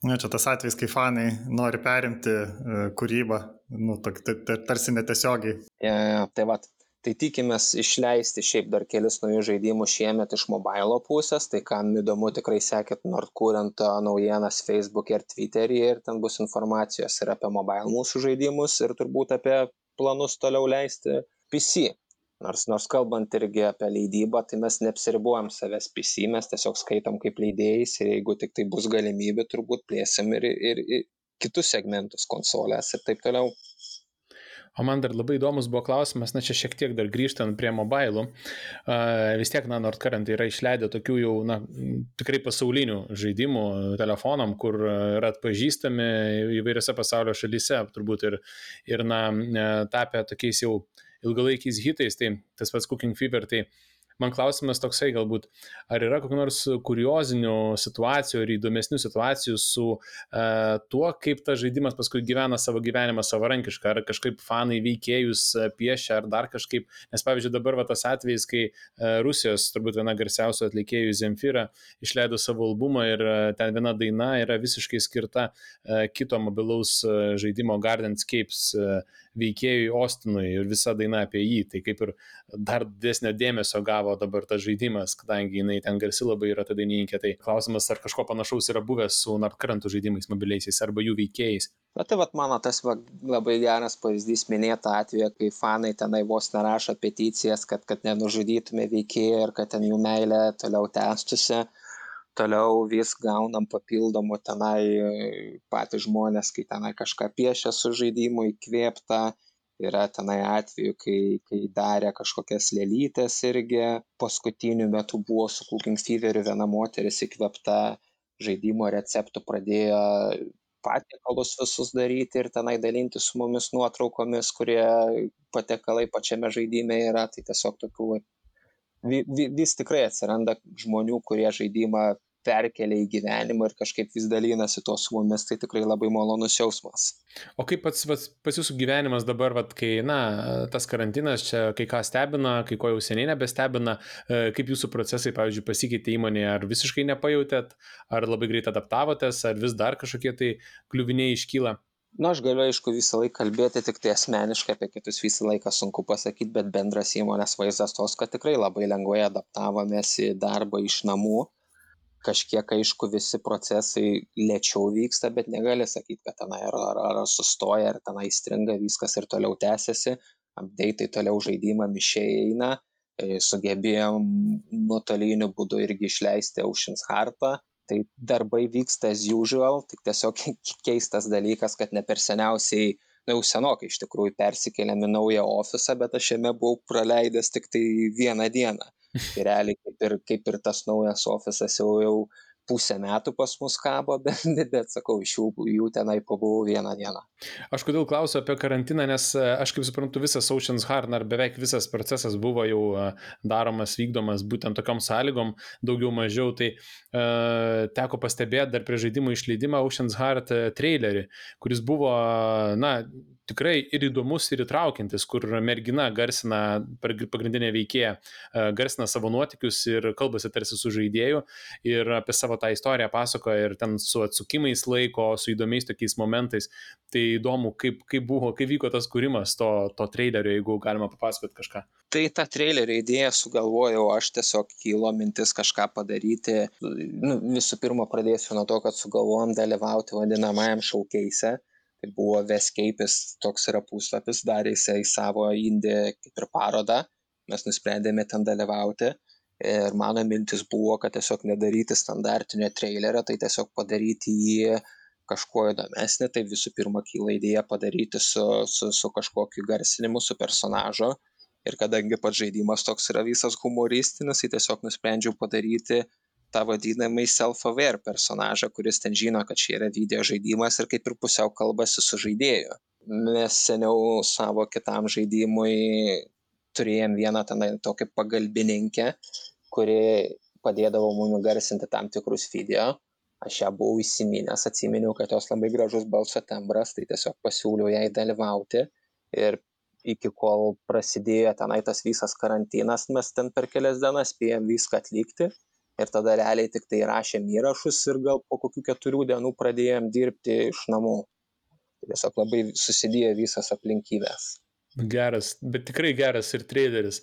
Na, čia tas atvejs, kai fanai nori perimti uh, kūrybą, nu, tarsi netiesiogiai. Ja, ja, tai va, tai tikimės išleisti šiaip dar kelis naujus žaidimus šiemet iš mobilo pusės, tai kam įdomu tikrai sekit Nordkurento naujienas Facebook ir Twitter'į ir ten bus informacijos ir apie mobile mūsų žaidimus ir turbūt apie planus toliau leisti PC. Nors, nors kalbant irgi apie leidybą, tai mes neapsiribuojam savęs PC, mes tiesiog skaitom kaip leidėjais ir jeigu tik tai bus galimybė, turbūt plėsim ir, ir, ir kitus segmentus konsolės ir taip toliau. O man dar labai įdomus buvo klausimas, na čia šiek tiek dar grįžtant prie mobilų. Uh, vis tiek, na, Nordcurrent yra išleidę tokių jau, na, tikrai pasaulinių žaidimų telefonam, kur yra atpažįstami įvairiose pasaulio šalyse, turbūt ir, ir na, tapę tokiais jau ilgalaikiais hitais, tai tas pats Cooking Fever, tai man klausimas toksai galbūt, ar yra kokių nors kuriozinių situacijų ar įdomesnių situacijų su uh, tuo, kaip tas žaidimas paskui gyvena savo gyvenimą savarankiškai, ar kažkaip fanai veikėjus e, piešia, ar dar kažkaip, nes pavyzdžiui dabar va, tas atvejis, kai uh, Rusijos turbūt viena garsiausių atlikėjų Zemfira išleido savo albumą ir uh, ten viena daina yra visiškai skirta uh, kito mobilaus uh, žaidimo Gardenscapes uh, veikėjui Ostinui ir visa daina apie jį. Tai kaip ir dar didesnio dėmesio gavo dabar tas žaidimas, kadangi jinai ten garsi labai yra ta dainininkė. Tai klausimas, ar kažko panašaus yra buvęs su Narkrantų žaidimais mobiliaisiais arba jų veikėjais. Bet tai vat, mano tas va, labai geras pavyzdys minėta atveju, kai fanai tenai vos nerašo peticijas, kad, kad nenužudytume veikėjų ir kad ten jų meilė toliau tęstusi toliau vis gaunam papildomų tenai patys žmonės, kai tenai kažką piešia su žaidimu įkvėpta. Yra tenai atveju, kai, kai darė kažkokias lėlytės irgi. Paskutiniu metu buvo su Cooking Feveriu viena moteris įkvėpta žaidimo receptų pradėjo patiekalus visus daryti ir tenai dalinti su mumis nuotraukomis, kurie patiekalai pačiame žaidime yra. Tai tiesiog tokių vis tikrai atsiranda žmonių, kurie žaidimą perkelia į gyvenimą ir kažkaip vis dalinasi to su mumis, tai tikrai labai malonus jausmas. O kaip pats, pats, pats jūsų gyvenimas dabar, vat, kai, na, tas karantinas čia kai ką stebina, kai ko jau seniai nebestebina, e, kaip jūsų procesai, pavyzdžiui, pasikeitė įmonėje, ar visiškai nepajautėt, ar labai greit adaptavotės, ar vis dar kažkokie tai kliuviniai iškyla? Na, aš galiu, aišku, visą laiką kalbėti tik tai asmeniškai apie kitus visą laiką sunku pasakyti, bet bendras įmonės vaizdas tos, kad tikrai labai lengvai adaptavomės į darbą iš namų. Kažkiek, aišku, visi procesai lėčiau vyksta, bet negali sakyti, kad tenai ar, ar, ar sustoja, ar tenai stringa viskas ir toliau tęsiasi. Update'ai toliau žaidimą mišiai eina. E, sugebėjom nuotoliniu būdu irgi išleisti Ocean's Heartą tai darbai vyksta as usual, tik tiesiog keistas dalykas, kad ne per seniausiai, na jau senokai iš tikrųjų persikėlėm į naują ofisą, bet aš jame buvau praleidęs tik tai vieną dieną. Tai realiai kaip ir, kaip ir tas naujas ofisas jau, jau pusę metų pas mus kabo, bet, bet sakau, iš jų, jų tenai pabuvau vieną dieną. Aš kodėl klausiu apie karantiną, nes e, aš kaip suprantu, visas Ocean's Heart, ar beveik visas procesas buvo jau e, daromas, vykdomas būtent tokiam sąlygom, daugiau mažiau, tai uh, teko pastebėti dar prie žaidimų išleidimą Ocean's Heart trailerį, kuris buvo, na, tikrai ir įdomus, ir įtraukiantis, kur mergina garsina, pagrindinė veikėja, e, garsina savo nuotikius ir kalbasi tarsi su žaidėju ir apie savo tą istoriją pasakoja ir ten su atsukimais laiko, su įdomiais tokiais momentais. Tai įdomu, kaip, kaip buvo, kaip vyko tas kūrimas to, to trailerio, jeigu galima papasakoti kažką. Tai tą trailerio idėją sugalvojau, aš tiesiog kilo mintis kažką padaryti. Nu, visų pirma, pradėsiu nuo to, kad sugalvojom dalyvauti vadinamajam šaukeise tai buvo Vescapis, toks yra puslapis, darė jisai savo indį kaip ir parodą, mes nusprendėme ten dalyvauti. Ir mano mintis buvo, kad tiesiog nedaryti standartinio trailerio, tai tiesiog padaryti jį kažkuo įdomesnį. Tai visų pirma kyla idėja padaryti su, su, su kažkokiu garsinimu, su personažu. Ir kadangi pats žaidimas toks yra visas humoristinis, tai tiesiog nusprendžiau padaryti tą vadinamąjį self-aware personažą, kuris ten žino, kad čia yra video žaidimas ir kaip ir pusiau kalbasi su žaidėju. Mes seniau savo kitam žaidimui turėjom vieną tenai tokį pagalbininkę, kuri padėdavo mums garsinti tam tikrus video. Aš ją buvau įsiminęs, atsiminiau, kad jos labai gražus balso tembras, tai tiesiog pasiūliau jai dalyvauti. Ir iki kol prasidėjo tenai tas visas karantinas, mes ten per kelias dienas spėjom viską atlikti ir tada realiai tik tai rašėm įrašus ir gal po kokių keturių dienų pradėjom dirbti iš namų. Tai tiesiog labai susidėjo visas aplinkybės. Geras, bet tikrai geras ir traileris.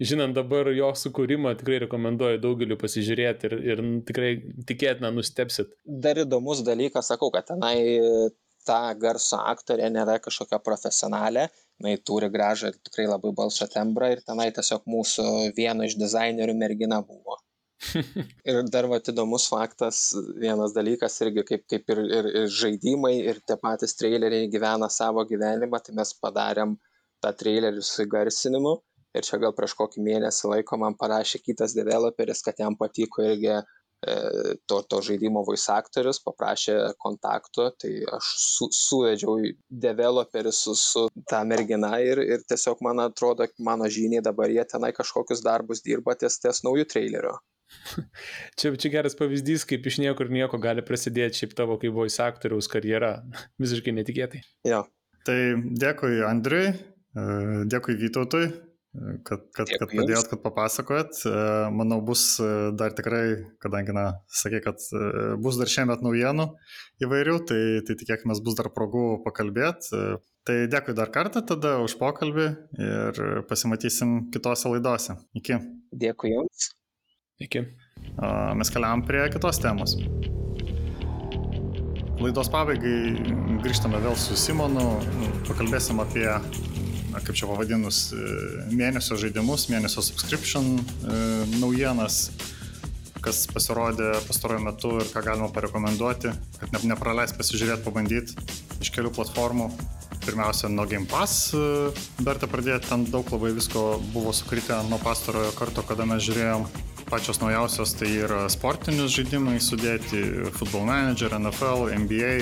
Žinant dabar jo sukūrimą, tikrai rekomenduoju daugeliu pasižiūrėti ir, ir tikrai tikėtina nustepsit. Dar įdomus dalykas, sakau, kad tenai ta garso aktorė nėra kažkokia profesionalė, jinai turi gražą ir tikrai labai balso tembrą ir tenai tiesiog mūsų vieno iš dizainerių mergina buvo. ir dar vat įdomus faktas, vienas dalykas irgi kaip, kaip ir, ir, ir žaidimai, ir tie patys traileriai gyvena savo gyvenimą, tai mes padarėm tą trailerį su įgarsinimu. Ir čia gal prieš kokį mėnesį laiko man parašė kitas developeris, kad jam patiko irgi e, to, to žaidimo voice aktorius, paprašė kontakto, tai aš su, suvedžiau developerį su, su tą merginą ir, ir tiesiog man atrodo, mano žiniai dabar jie tenai kažkokius darbus dirba ties ties naujų trailerių. Čia, čia geras pavyzdys, kaip iš niekur nieko gali prasidėti šiaip tavo kaip voice aktoriaus karjera. Visiškai netikėtai. Jo. Tai dėkui Andriui, e, dėkui Vytautui, e, kad, kad, dėkui kad padėjot, kad papasakojot. E, manau, bus dar tikrai, kadangi, na, sakė, kad bus dar šiemet naujienų įvairių, tai, tai tikėkime, bus dar progų pakalbėti. Tai dėkui dar kartą tada už pokalbį ir pasimatysim kitose laidose. Iki. Dėkui Jums. Iki. Mes keliam prie kitos temos. Laidos pabaigai grįžtame vėl su Simonu, pakalbėsim apie, kaip čia pavadinus, mėnesio žaidimus, mėnesio subscription e, naujienas, kas pasirodė pastaruoju metu ir ką galima parekomenduoti, kad ne, nepraleis pasižiūrėti, pabandyti iš kelių platformų. Pirmiausia, nuo Game Pass verta pradėti, ten daug labai visko buvo sukritę nuo pastarojo karto, kada mes žiūrėjom pačios naujausios tai yra sportinius žaidimai sudėti, Football Manager, NFL, NBA,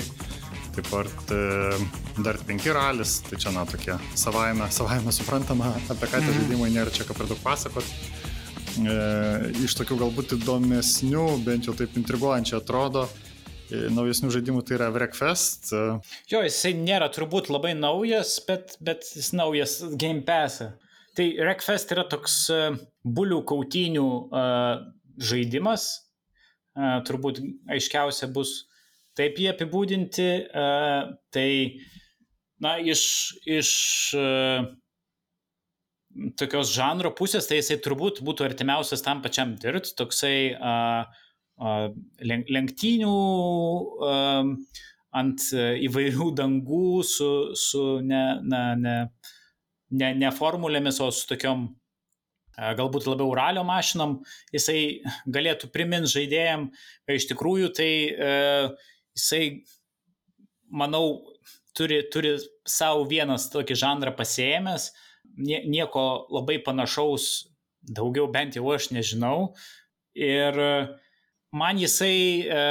taip pat e, dar 5 ralis, tai čia na tokie savaime, savaime suprantama, apie ką tie mhm. žaidimai nėra čia ką per daug pasakot. E, iš tokių galbūt įdomesnių, bent jau taip intriguojančiai atrodo, e, naujesnių žaidimų tai yra Wreckfest. Jo, jisai nėra turbūt labai naujas, bet, bet jis naujas Game Pass. E. Tai Wreckfest yra toks e, bulių kautynių uh, žaidimas. Uh, turbūt aiškiausia bus taip jie apibūdinti. Tai, na, iš, iš tokios žanro pusės, tai jisai turbūt būtų artimiausias tam pačiam dirt, toksai lenktynių ant įvairių dangų su, su ne, na, ne, ne, ne formulėmis, o su tokiom e, galbūt labiau ralio mašinom, jisai galėtų priminti žaidėjim, iš tikrųjų tai e, jisai, manau, turi, turi savo vienas tokį žanrą pasėjęs, nie, nieko labai panašaus, daugiau bent jau aš nežinau. Ir man jisai e,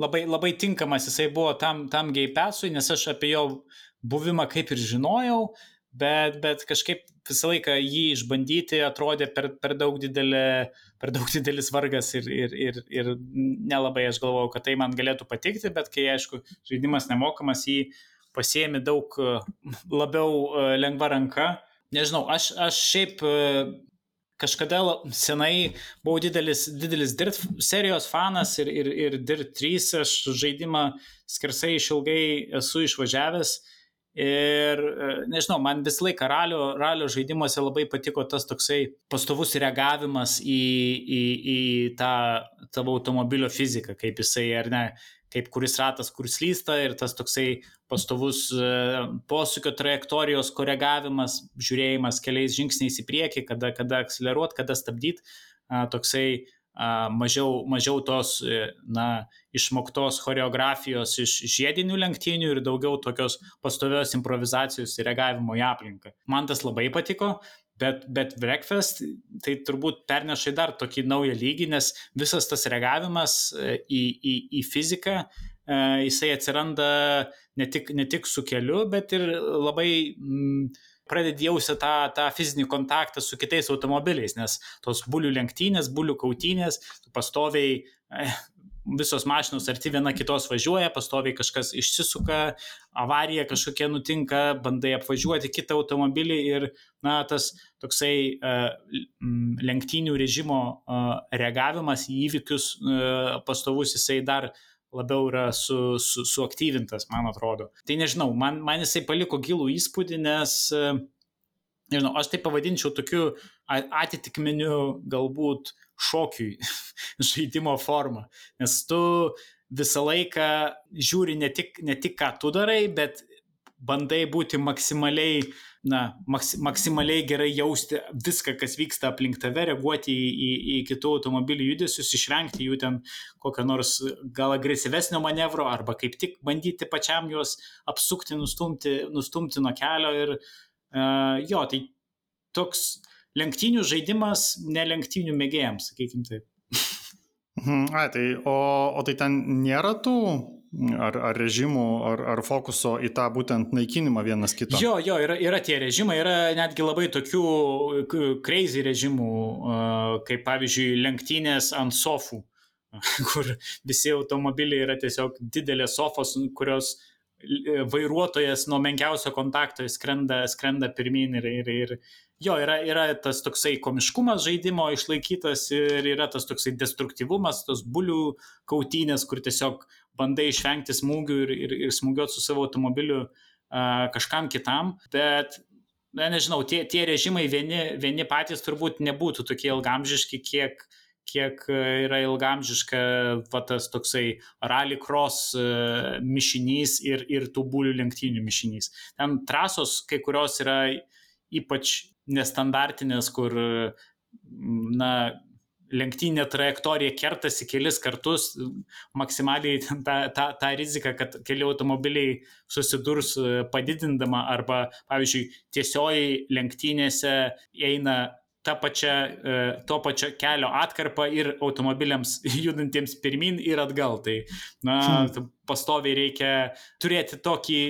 labai, labai tinkamas, jisai buvo tam, tam geipesui, nes aš apie jo buvimą kaip ir žinojau, bet, bet kažkaip visą laiką jį išbandyti atrodė per, per, daug, didelė, per daug didelis vargas ir, ir, ir, ir nelabai aš galvojau, kad tai man galėtų patikti, bet kai, aišku, žaidimas nemokamas, jį pasiemi daug labiau lengva ranka. Nežinau, aš, aš šiaip kažkada senai buvau didelis, didelis Dirt serijos fanas ir, ir, ir Dirt 3 aš žaidimą skersai išilgai esu išvažiavęs. Ir nežinau, man visą laiką ralio, ralio žaidimuose labai patiko tas toksai pastovus reagavimas į, į, į tą tavo automobilio fiziką, kaip jisai ar ne, kaip kuris ratas, kur slysta ir tas toksai pastovus e, posūkio trajektorijos koregavimas, žiūrėjimas keliais žingsniais į priekį, kada, kada akceleruot, kada stabdyti, toksai mažiau, mažiau tos, e, na, išmoktos choreografijos iš žiedinių lenktynių ir daugiau tokios pastovios improvizacijos ir reagavimo į aplinką. Man tas labai patiko, Bet, bet Breakfast tai turbūt perneša į dar tokį naują lygį, nes visas tas reagavimas e, į, į, į fiziką, e, jisai atsiranda ne tik, ne tik su keliu, bet ir labai mm, pradedi jausti tą, tą fizinį kontaktą su kitais automobiliais, nes tos bulių lenktynės, bulių kautynės, pastoviai eh, visos mašinos arti viena kitos važiuoja, pastoviai kažkas išsisuka, avarija kažkokia nutinka, bandai apvažiuoti kitą automobilį ir, na, tas toksai uh, lenktynių režimo uh, reagavimas į įvykius uh, pastovus, jisai dar labiau yra su, su, suaktyvintas, man atrodo. Tai nežinau, man, man jisai paliko gilų įspūdį, nes, nežinau, aš tai pavadinčiau tokiu atitikmeniu galbūt šokiui žaidimo formą. Nes tu visą laiką žiūri ne tik, ne tik ką tu darai, bet bandai būti maksimaliai, na, maks, maksimaliai gerai jausti viską, kas vyksta aplink tave, reaguoti į, į, į kitų automobilių judesius, išvengti jų ten kokio nors gal agresyvesnio manevro, arba kaip tik bandyti pačiam juos apsukti, nustumti, nustumti nuo kelio. Ir uh, jo, tai toks lenktynių žaidimas ne lenktynių mėgėjams, sakykim taip. Mhm, A, tai, o, o tai ten nėra tų ar, ar režimų, ar, ar fokuso į tą būtent naikinimą vienas kito? Jo, jo, yra, yra tie režimai, yra netgi labai tokių crazy režimų, kaip pavyzdžiui lenktynės ant sofų, kur visi automobiliai yra tiesiog didelės sofos, kurios vairuotojas nuo menkiausio kontakto skrenda, skrenda pirmin ir, ir, ir jo, yra, yra tas toksai komiškumas žaidimo išlaikytas ir yra tas toksai destruktyvumas, tos bulių kautynės, kur tiesiog bandai išvengti smūgių ir, ir, ir smūgiuoti su savo automobiliu uh, kažkam kitam, bet Na, nežinau, tie, tie režimai vieni, vieni patys turbūt nebūtų tokie ilgamžiški, kiek, kiek yra ilgamžiška va, tas toksai rallycross mišinys ir, ir tų būlių lenktynių mišinys. Ten trasos kai kurios yra ypač nestandartinės, kur, na, lenktynė trajektorija kertasi kelis kartus, maksimaliai tą, tą, tą riziką, kad keli automobiliai susidurs padidindama arba, pavyzdžiui, tiesioji lenktynėse eina ta pačia, to pačio kelio atkarpa ir automobiliams judantiems pirmin ir atgal. Tai, na, hmm. pastoviai reikia turėti tokį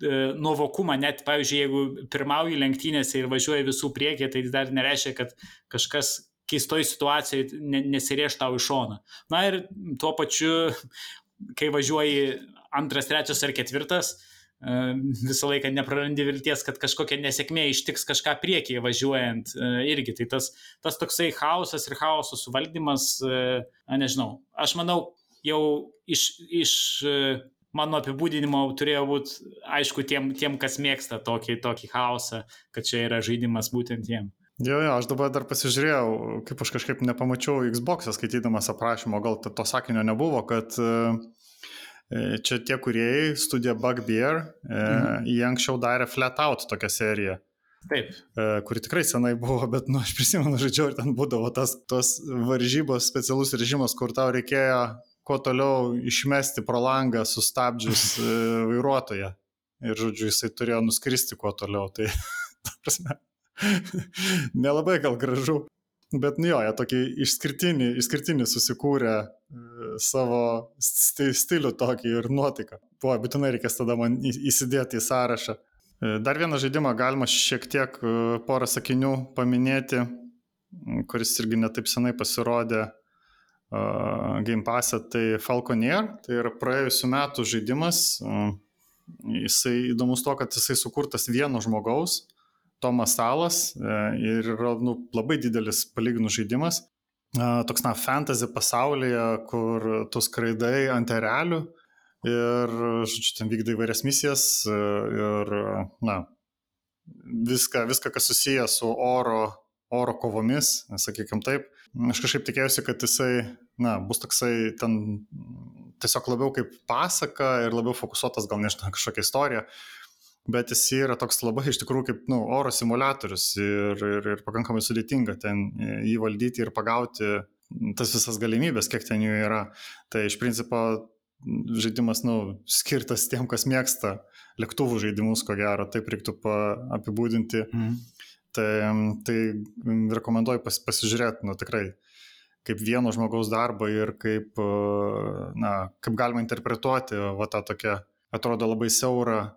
E, nuovokumą, net, pavyzdžiui, jeigu pirmauji lenktynėse ir važiuoji visų priekį, tai dar nereiškia, kad kažkas keistoj situacijoje nesirėž tau iš šono. Na ir tuo pačiu, kai važiuoji antras, trečias ar ketvirtas, e, visą laiką neprarandi vilties, kad kažkokia nesėkmė ištiks kažką priekyje važiuojant e, irgi. Tai tas, tas toksai chaosas ir chaoso suvaldymas, na, nežinau, aš manau, jau iš, iš mano apibūdinimo turėjo būti aišku tiem, tiem, kas mėgsta tokį, tokį chaosą, kad čia yra žaidimas būtent jiem. Jo, jo, aš dabar dar pasižiūrėjau, kaip aš kažkaip nepamačiau Xbox skaitydamas aprašymo, gal to sakinio nebuvo, kad e, čia tie kuriejai, studija Bugbear, e, mhm. jie anksčiau darė Flat Out tokią seriją. Taip. E, kuri tikrai senai buvo, bet, nu, aš prisimenu, žaidžiau ir ten būdavo tas, tos varžybos, specialus režimas, kur tau reikėjo kuo toliau išmesti pro langą sustabdžius e, vairuotoją. Ir, žodžiu, jisai turėjo nuskristi kuo toliau. Tai, ta prasme, nelabai gal gražu. Bet, nu jo, jie tokį išskirtinį, išskirtinį susikūrė e, savo sti, stilių tokį ir nuotaiką. Buvo, būtinai reikės tada man įsidėti į sąrašą. E, dar vieną žaidimą galima šiek tiek porą sakinių paminėti, kuris irgi netaip senai pasirodė Game Pass, tai Falconeer, tai yra praėjusiu metu žaidimas, jisai įdomus to, kad jisai sukurtas vieno žmogaus, Tomas Salas ir yra nu, labai didelis palyginų žaidimas. Toks, na, fantasy pasaulyje, kur tu skraidai ant erelių ir, žodžiu, ten vykdai įvairias misijas ir, na, viską, viską kas susijęs su oro, oro kovomis, sakykime taip. Aš kažkaip tikėjausi, kad jisai, na, bus toksai ten tiesiog labiau kaip pasaka ir labiau fokusuotas gal nežinau kažkokią istoriją, bet jis yra toks labai iš tikrųjų kaip nu, oro simulatorius ir, ir, ir pakankamai sudėtinga ten jį valdyti ir pagauti tas visas galimybės, kiek ten jų yra. Tai iš principo žaidimas, nu, skirtas tiem, kas mėgsta lėktuvų žaidimus, ko gero, taip reiktų apibūdinti. Mm. Tai, tai rekomenduoju pas, pasižiūrėti, nu, tikrai, kaip vieno žmogaus darbą ir kaip, na, kaip galima interpretuoti va tą tokią, atrodo, labai siaurą e,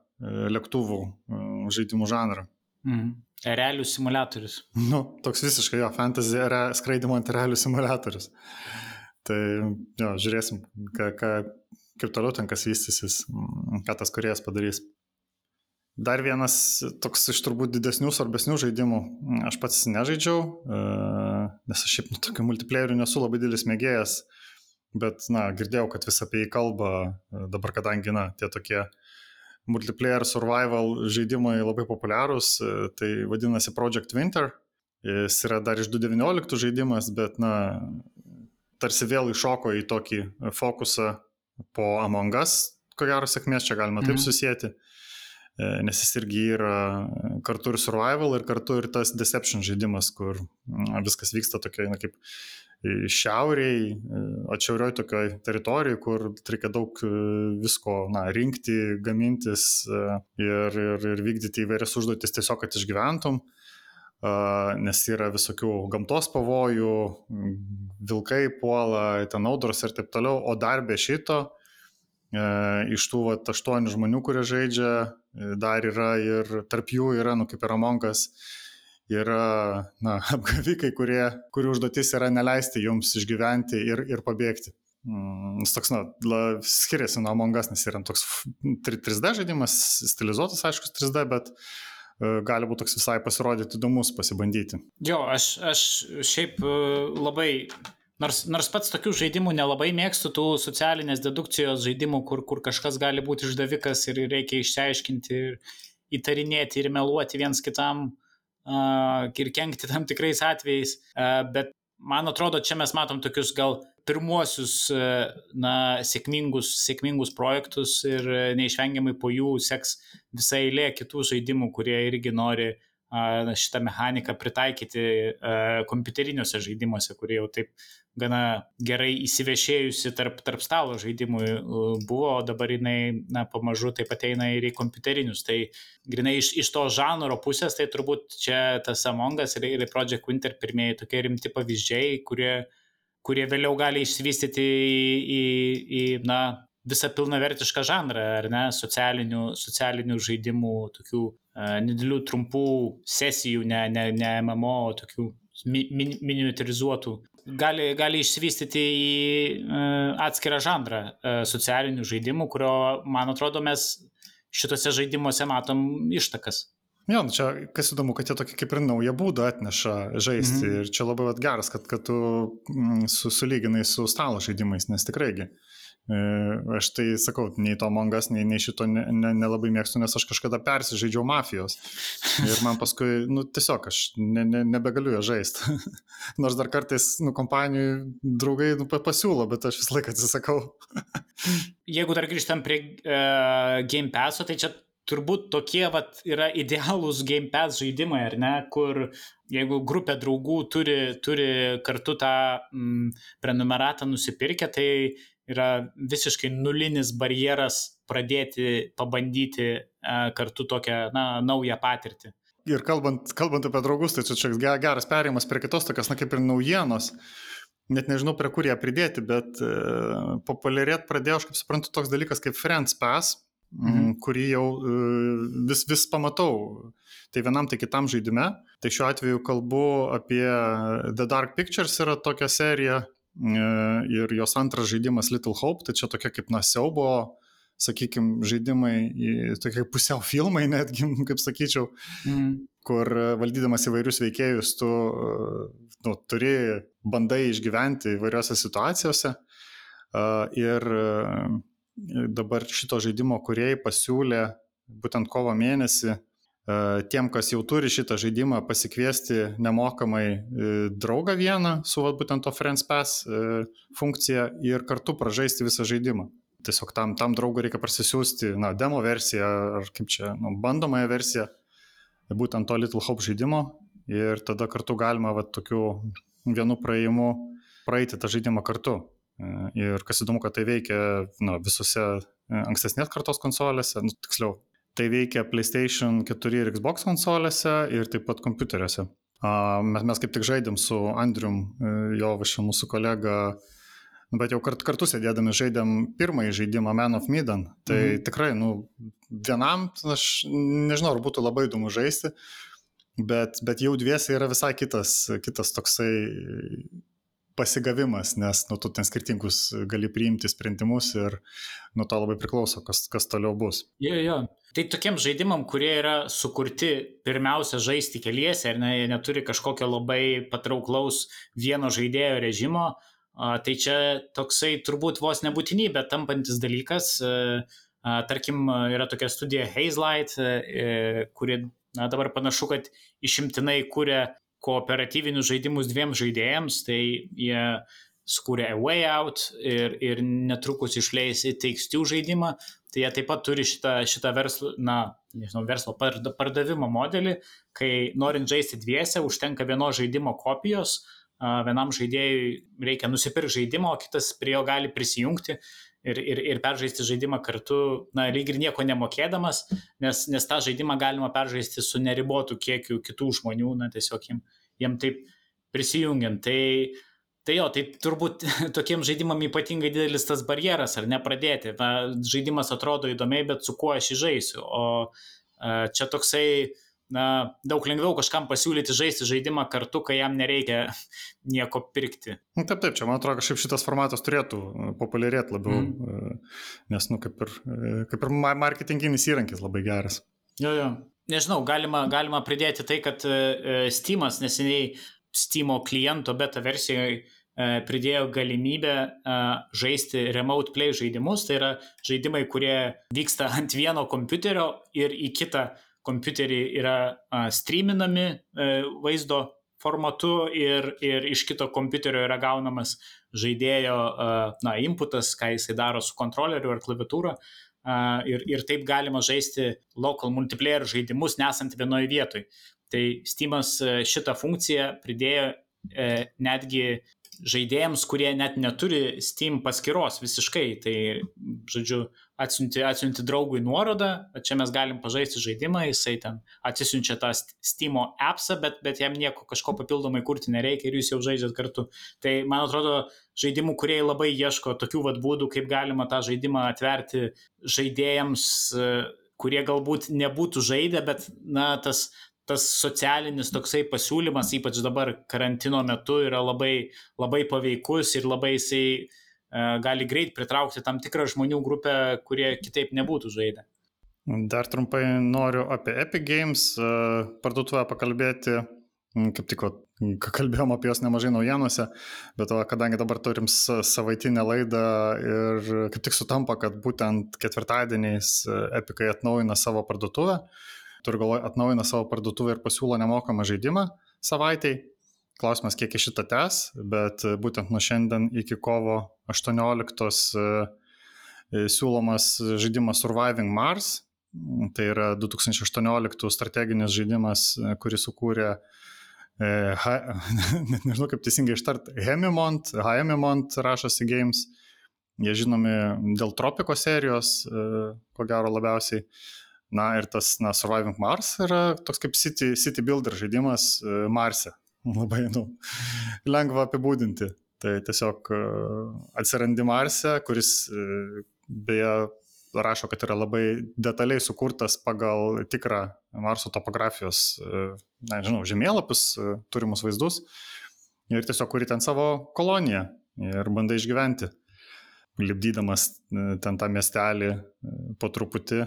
lėktuvų e, žaidimų žanrą. Mm. Erelių simulatorius. Nu, toks visiškai jo, fantasy yra skraidimo ant erelių simulatorius. Tai jo, žiūrėsim, ką, ką, kaip toliau ten kas vystysis, ką tas kuriejas padarys. Dar vienas toks iš turbūt didesnių, svarbesnių žaidimų, aš pats nežaidžiau, e, nes aš šiaip nu, tokių multiplayerių nesu labai didelis mėgėjas, bet, na, girdėjau, kad vis apie jį kalba e, dabar, kadangi, na, tie tokie multiplayer survival žaidimai labai populiarūs, e, tai vadinasi Project Winter. Jis yra dar iš 2019 žaidimas, bet, na, tarsi vėl iššoko į tokį fokusą po Among Us, ko gero sėkmės čia galima taip mhm. susijęti, e, nes jis irgi yra kartu ir survival, ir kartu ir tas deception žaidimas, kur viskas vyksta tokia, na, kaip šiauriai, e, atšiaurioj tokioj teritorijai, kur reikia daug e, visko, na, rinkti, gamintis ir, ir, ir vykdyti įvairias užduotis tiesiog, kad išgyventum nes yra visokių gamtos pavojų, vilkai puola, ten audros ir taip toliau, o dar be šito, e, iš tų vat, aštuonių žmonių, kurie žaidžia, e, dar yra ir tarp jų yra, nu kaip ir Amonkas, yra na, apgavikai, kurie, kurių užduotis yra neleisti jums išgyventi ir, ir pabėgti. Mm, jis toks, na, la, skiriasi nuo Amongas, nes yra toks 3D žaidimas, stilizuotas, aišku, 3D, bet E, gali būti toks visai pasirodyti įdomus, pasibandyti. Jo, aš, aš šiaip e, labai, nors, nors pats tokių žaidimų nelabai mėgstu, tų socialinės dedukcijos žaidimų, kur, kur kažkas gali būti išdavikas ir reikia išsiaiškinti ir įtarinėti ir meluoti viens kitam ir kenkti tam tikrais atvejais, bet man atrodo, čia mes matom tokius gal pirmuosius, na, sėkmingus, sėkmingus projektus ir neišvengiamai po jų seks visa eilė kitų žaidimų, kurie irgi nori šitą mechaniką pritaikyti kompiuteriniuose žaidimuose, kurie jau taip gana gerai įsivešėjusi tarp, tarp stalo žaidimų buvo, o dabar jinai na, pamažu taip ateina ir į kompiuterinius. Tai grinai iš, iš to žanro pusės, tai turbūt čia tas Amongas ir, ir Project Winter pirmieji tokie rimti pavyzdžiai, kurie kurie vėliau gali išsivystyti į, į, į na, visą pilnavertišką žanrą, ar ne, socialinių, socialinių žaidimų, tokių uh, nedėlių trumpų sesijų, ne, ne, ne MMO, tokių mi, min, miniaturizuotų. Gali, gali išsivystyti į uh, atskirą žanrą uh, socialinių žaidimų, kurio, man atrodo, mes šituose žaidimuose matom ištakas. Jo, nu čia kas įdomu, kad jie tokį kaip ir naują būdą atneša žaisti. Mm -hmm. Ir čia labai geras, kad, kad tu mm, su, sulyginai su stalo žaidimais, nes tikraigi. E, aš tai sakau, nei to mangas, nei, nei šito nelabai ne, ne mėgstu, nes aš kažkada persižaidžiau mafijos. Ir man paskui, nu tiesiog aš ne, ne, nebegaliu jo žaisti. Nors dar kartais, nu, kompanijų draugai nu, pasiūlo, bet aš visą laiką atsisakau. Jeigu dar grįžtam prie uh, Game Passo, tai čia turbūt tokie vat, yra idealūs Game Pass žaidimai, ar ne, kur jeigu grupė draugų turi, turi kartu tą mm, prenumeratą nusipirkę, tai yra visiškai nulinis barjeras pradėti, pabandyti e, kartu tokią na, naują patirtį. Ir kalbant, kalbant apie draugus, tai čia geras perėjimas prie kitos tokios, na kaip ir naujienos. Net nežinau, prie kur ją pridėti, bet e, populiarėti pradėjo, aš kaip suprantu, toks dalykas kaip Friends Pass, mhm. kurį jau e, vis, vis pamatau. Tai vienam, tai kitam žaidime. Tai šiuo atveju kalbu apie The Dark Pictures yra tokia serija ir jos antras žaidimas Little Hope, tai čia tokia kaip na siaubo, sakykime, žaidimai, tokie pusiau filmai netgi, kaip sakyčiau, mm. kur valdydamas įvairius veikėjus tu nu, turi, bandai išgyventi įvairiose situacijose. Ir dabar šito žaidimo kuriejai pasiūlė būtent kovo mėnesį tiem, kas jau turi šitą žaidimą, pasikviesti nemokamai draugą vieną su va, būtent to Friends Pass funkcija ir kartu pražaisti visą žaidimą tiesiog tam, tam draugui reikia parsisiųsti, na, demo versiją ar kaip čia, nu, bandomąją versiją, būtent to Little Hope žaidimo ir tada kartu galima va tokiu vienu praėjimu praeiti tą žaidimą kartu. Ir kas įdomu, kad tai veikia na, visose e, ankstesnės kartos konsolėse, nu, tiksliau, tai veikia PlayStation 4 ir Xbox konsolėse ir taip pat kompiuteriuose. Mes, mes kaip tik žaidėm su Andrium, e, jo vašia mūsų kolega, bet jau kart, kartu sėdėdami žaidėm pirmąjį žaidimą Man of Midan. Tai mhm. tikrai, nu, vienam, aš nežinau, ar būtų labai įdomu žaisti, bet, bet jau dviesi yra visai kitas, kitas toksai pasigavimas, nes nu, tu ten skirtingus gali priimti sprendimus ir nuo to labai priklauso, kas, kas toliau bus. Jo, jo. Tai tokiem žaidimam, kurie yra sukurti pirmiausia žaisti keliese ir ne, neturi kažkokio labai patrauklaus vieno žaidėjo režimo, Tai čia toksai turbūt vos nebūtinybė tampantis dalykas. Tarkim, yra tokia studija Hazelight, e, kuri na, dabar panašu, kad išimtinai kūrė kooperatyvinius žaidimus dviem žaidėjams, tai jie skūrė A Way Out ir, ir netrukus išleis Takes Two žaidimą, tai jie taip pat turi šitą, šitą verslo, na, nežinau, verslo pardavimo modelį, kai norint žaisti dviese, užtenka vienos žaidimo kopijos, vienam žaidėjui reikia nusipirkti žaidimą, o kitas prie jo gali prisijungti ir, ir, ir peržaisti žaidimą kartu, na, lyg ir nieko nemokėdamas, nes, nes tą žaidimą galima peržaisti su neribotu kiekiu kitų žmonių, na, tiesiog jiem, jiem taip prisijungiant. Tai, tai jo, tai turbūt tokiem žaidimam ypatingai didelis tas barjeras, ar ne pradėti. Na, žaidimas atrodo įdomiai, bet su kuo aš įžaisiu. O čia toksai na, daug lengviau kažkam pasiūlyti žaisti žaidimą kartu, kai jam nereikia nieko pirkti. Nu, taip, taip, čia man atrodo, kažkaip šitas formatas turėtų e, populiarėti labiau, mm. nes, nu, kaip ir, e, kaip ir marketinginis įrankis labai geras. Jo, jo. Nežinau, galima, galima pridėti tai, kad Steamas neseniai Steamo kliento beta versijoje pridėjo galimybę žaisti remote play žaidimus, tai yra žaidimai, kurie vyksta ant vieno kompiuterio ir į kitą kompiuterį yra streaminami e, vaizdo formatu ir, ir iš kito kompiuterio yra gaunamas žaidėjo na, inputas, ką jisai daro su kontroleriu ar klaviatūra. Ir, ir taip galima žaisti local multiplayer žaidimus nesant vienoje vietoje. Tai Steamas e, šitą funkciją pridėjo e, netgi žaidėjams, kurie net neturi Steam paskyros visiškai. Tai, žodžiu, atsiunti, atsiunti draugui nuorodą, čia mes galim pažaisti žaidimą, jisai ten atsisiunčia tą Steam appsą, bet, bet jam nieko kažko papildomai kurti nereikia ir jūs jau žaidžiat kartu. Tai man atrodo, žaidimų, kurie labai ieško tokių vad būdų, kaip galima tą žaidimą atverti žaidėjams, kurie galbūt nebūtų žaidę, bet na, tas, tas socialinis toksai pasiūlymas, ypač dabar karantino metu, yra labai, labai paveikus ir labai jisai E, gali greit pritraukti tam tikrą žmonių grupę, kurie kitaip nebūtų žaidę. Dar trumpai noriu apie Epic Games e, parduotuvę pakalbėti. Mm, kaip tik, kalbėjom apie jos nemažai naujienose, bet o, kadangi dabar turim savaitinę laidą ir kaip tik sutampa, kad būtent ketvirtadieniais e, Epicai atnaujina savo parduotuvę, turiu galvoje atnaujina savo parduotuvę ir pasiūlo nemokamą žaidimą savaitėjai, Klausimas, kiek iš šitą tęs, bet būtent nuo šiandien iki kovo 18 e, e, siūlomas žaidimas Surviving Mars. Tai yra 2018 strateginis žaidimas, e, kurį sukūrė, ha, nežinau kaip teisingai ištart, Hemimont, Hemimont rašosi Games. Jie žinomi dėl Tropiko serijos, ko gero labiausiai. Na ir tas, na, Surviving Mars yra toks kaip City, city Builder žaidimas Marse labai nu, lengva apibūdinti. Tai tiesiog e, atsirandi Marse, kuris e, beje rašo, kad yra labai detaliai sukurtas pagal tikrą Marso topografijos, e, na, žinau, žemėlapius, turimus vaizdus ir tiesiog kuri ten savo koloniją ir bandai išgyventi. lipdydamas ten tą miestelį po truputį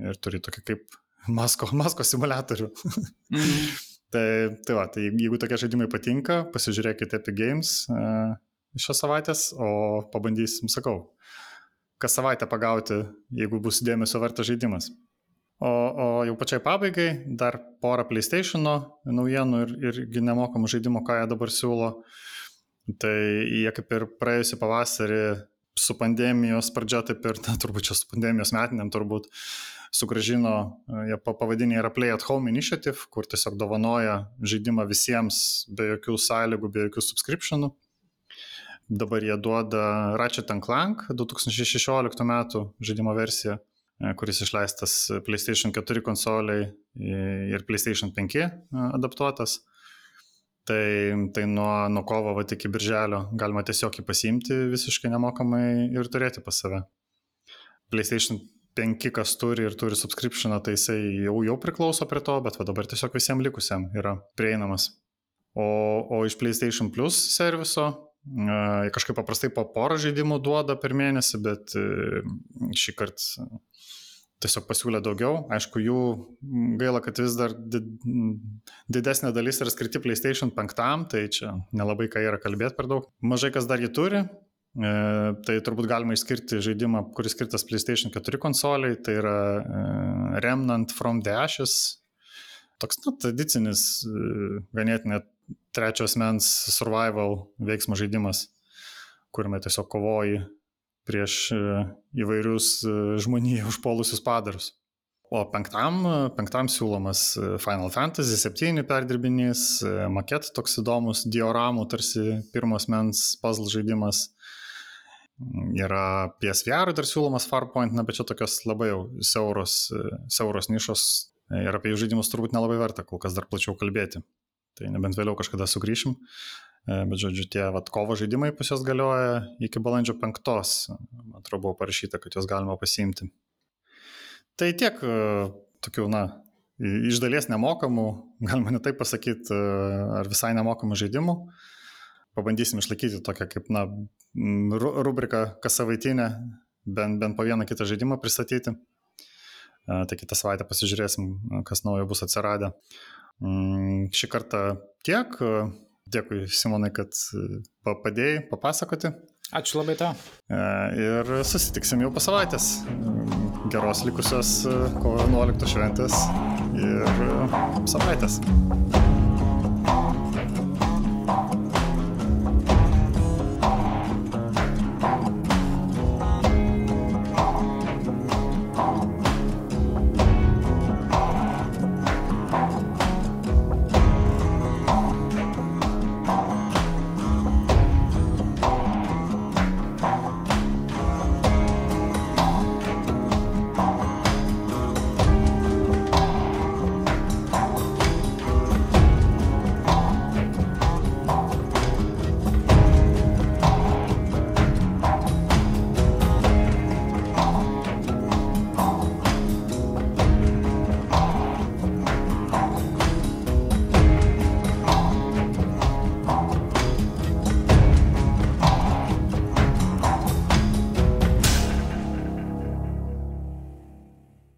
ir turi tokį kaip masko, masko simulatorių. Mm. Tai, tai va, tai jeigu tokie žaidimai patinka, pasižiūrėkite Epic Games uh, šios savaitės, o pabandysim, sakau, kas savaitę pagauti, jeigu bus dėmesio vertas žaidimas. O, o jau pačiai pabaigai dar porą PlayStation naujienų ir, irgi nemokamų žaidimų, ką jie dabar siūlo. Tai jie kaip ir praėjusią pavasarį su pandemijos pradžia, taip ir, na, turbūt čia su pandemijos metiniam turbūt, sugražino, jie pavadinė yra Play at Home Initiative, kur tiesiog dovanoja žaidimą visiems be jokių sąlygų, be jokių subscriptionų. Dabar jie duoda Ratchet Clank 2016 metų žaidimo versiją, kuris išleistas PlayStation 4 konsoliai ir PlayStation 5 adaptuotas. Tai, tai nuo, nuo kovo vat, iki birželio galima tiesiog jį pasiimti visiškai nemokamai ir turėti pas save. PlayStation 5 kas turi ir turi subscriptioną, tai jisai jau, jau priklauso prie to, bet dabar tiesiog visiems likusiam yra prieinamas. O, o iš PlayStation Plus serviso e, kažkaip paprastai po porą žaidimų duoda per mėnesį, bet e, šį kartą tiesiog pasiūlė daugiau. Aišku, jų gaila, kad vis dar didesnė dalis yra skirti PlayStation 5, tai čia nelabai ką yra kalbėti per daug. Mažai kas dar jį turi. E, tai turbūt galima išskirti žaidimą, kuris skirtas PlayStation 4 konsoliai, tai yra e, Remnant from the Ashes. Toks, na, tradicinis, e, ganėtinai trečios mens survival veiksmo žaidimas, kuriame tiesiog kovoji prieš įvairius žmoniją užpolusius padarus. O penktam, penktam siūlomas Final Fantasy 7 perdirbinys, maket toks įdomus, dioramų tarsi pirmas mens puzzle žaidimas. Yra PSVR dar siūlomas Farpoint, na bet čia tokios labai jau siauros, siauros nišos ir apie jų žaidimus turbūt nelabai verta kol kas dar plačiau kalbėti. Tai nebent vėliau kažkada sugrįšim. E, bet žodžiu, tie vat, kovo žaidimai pas jos galioja iki balandžio 5. Man atrodo, buvo parašyta, kad juos galima pasiimti. Tai tiek e, tokių, na, iš dalies nemokamų, galima net taip pasakyti, e, ar visai nemokamų žaidimų. Pabandysim išlaikyti tokią kaip, na, rubriką kas savaitinę, bent, bent po vieną kitą žaidimą pristatyti. Tai kitą savaitę pasižiūrėsim, kas naujo bus atsiradę. Mm, šį kartą tiek. Dėkui, Simonai, kad e, padėjai papasakoti. Ačiū labai tau. E, ir susitiksim jau po savaitės. Geros likusios e, kovo 11 šventės ir savaitės.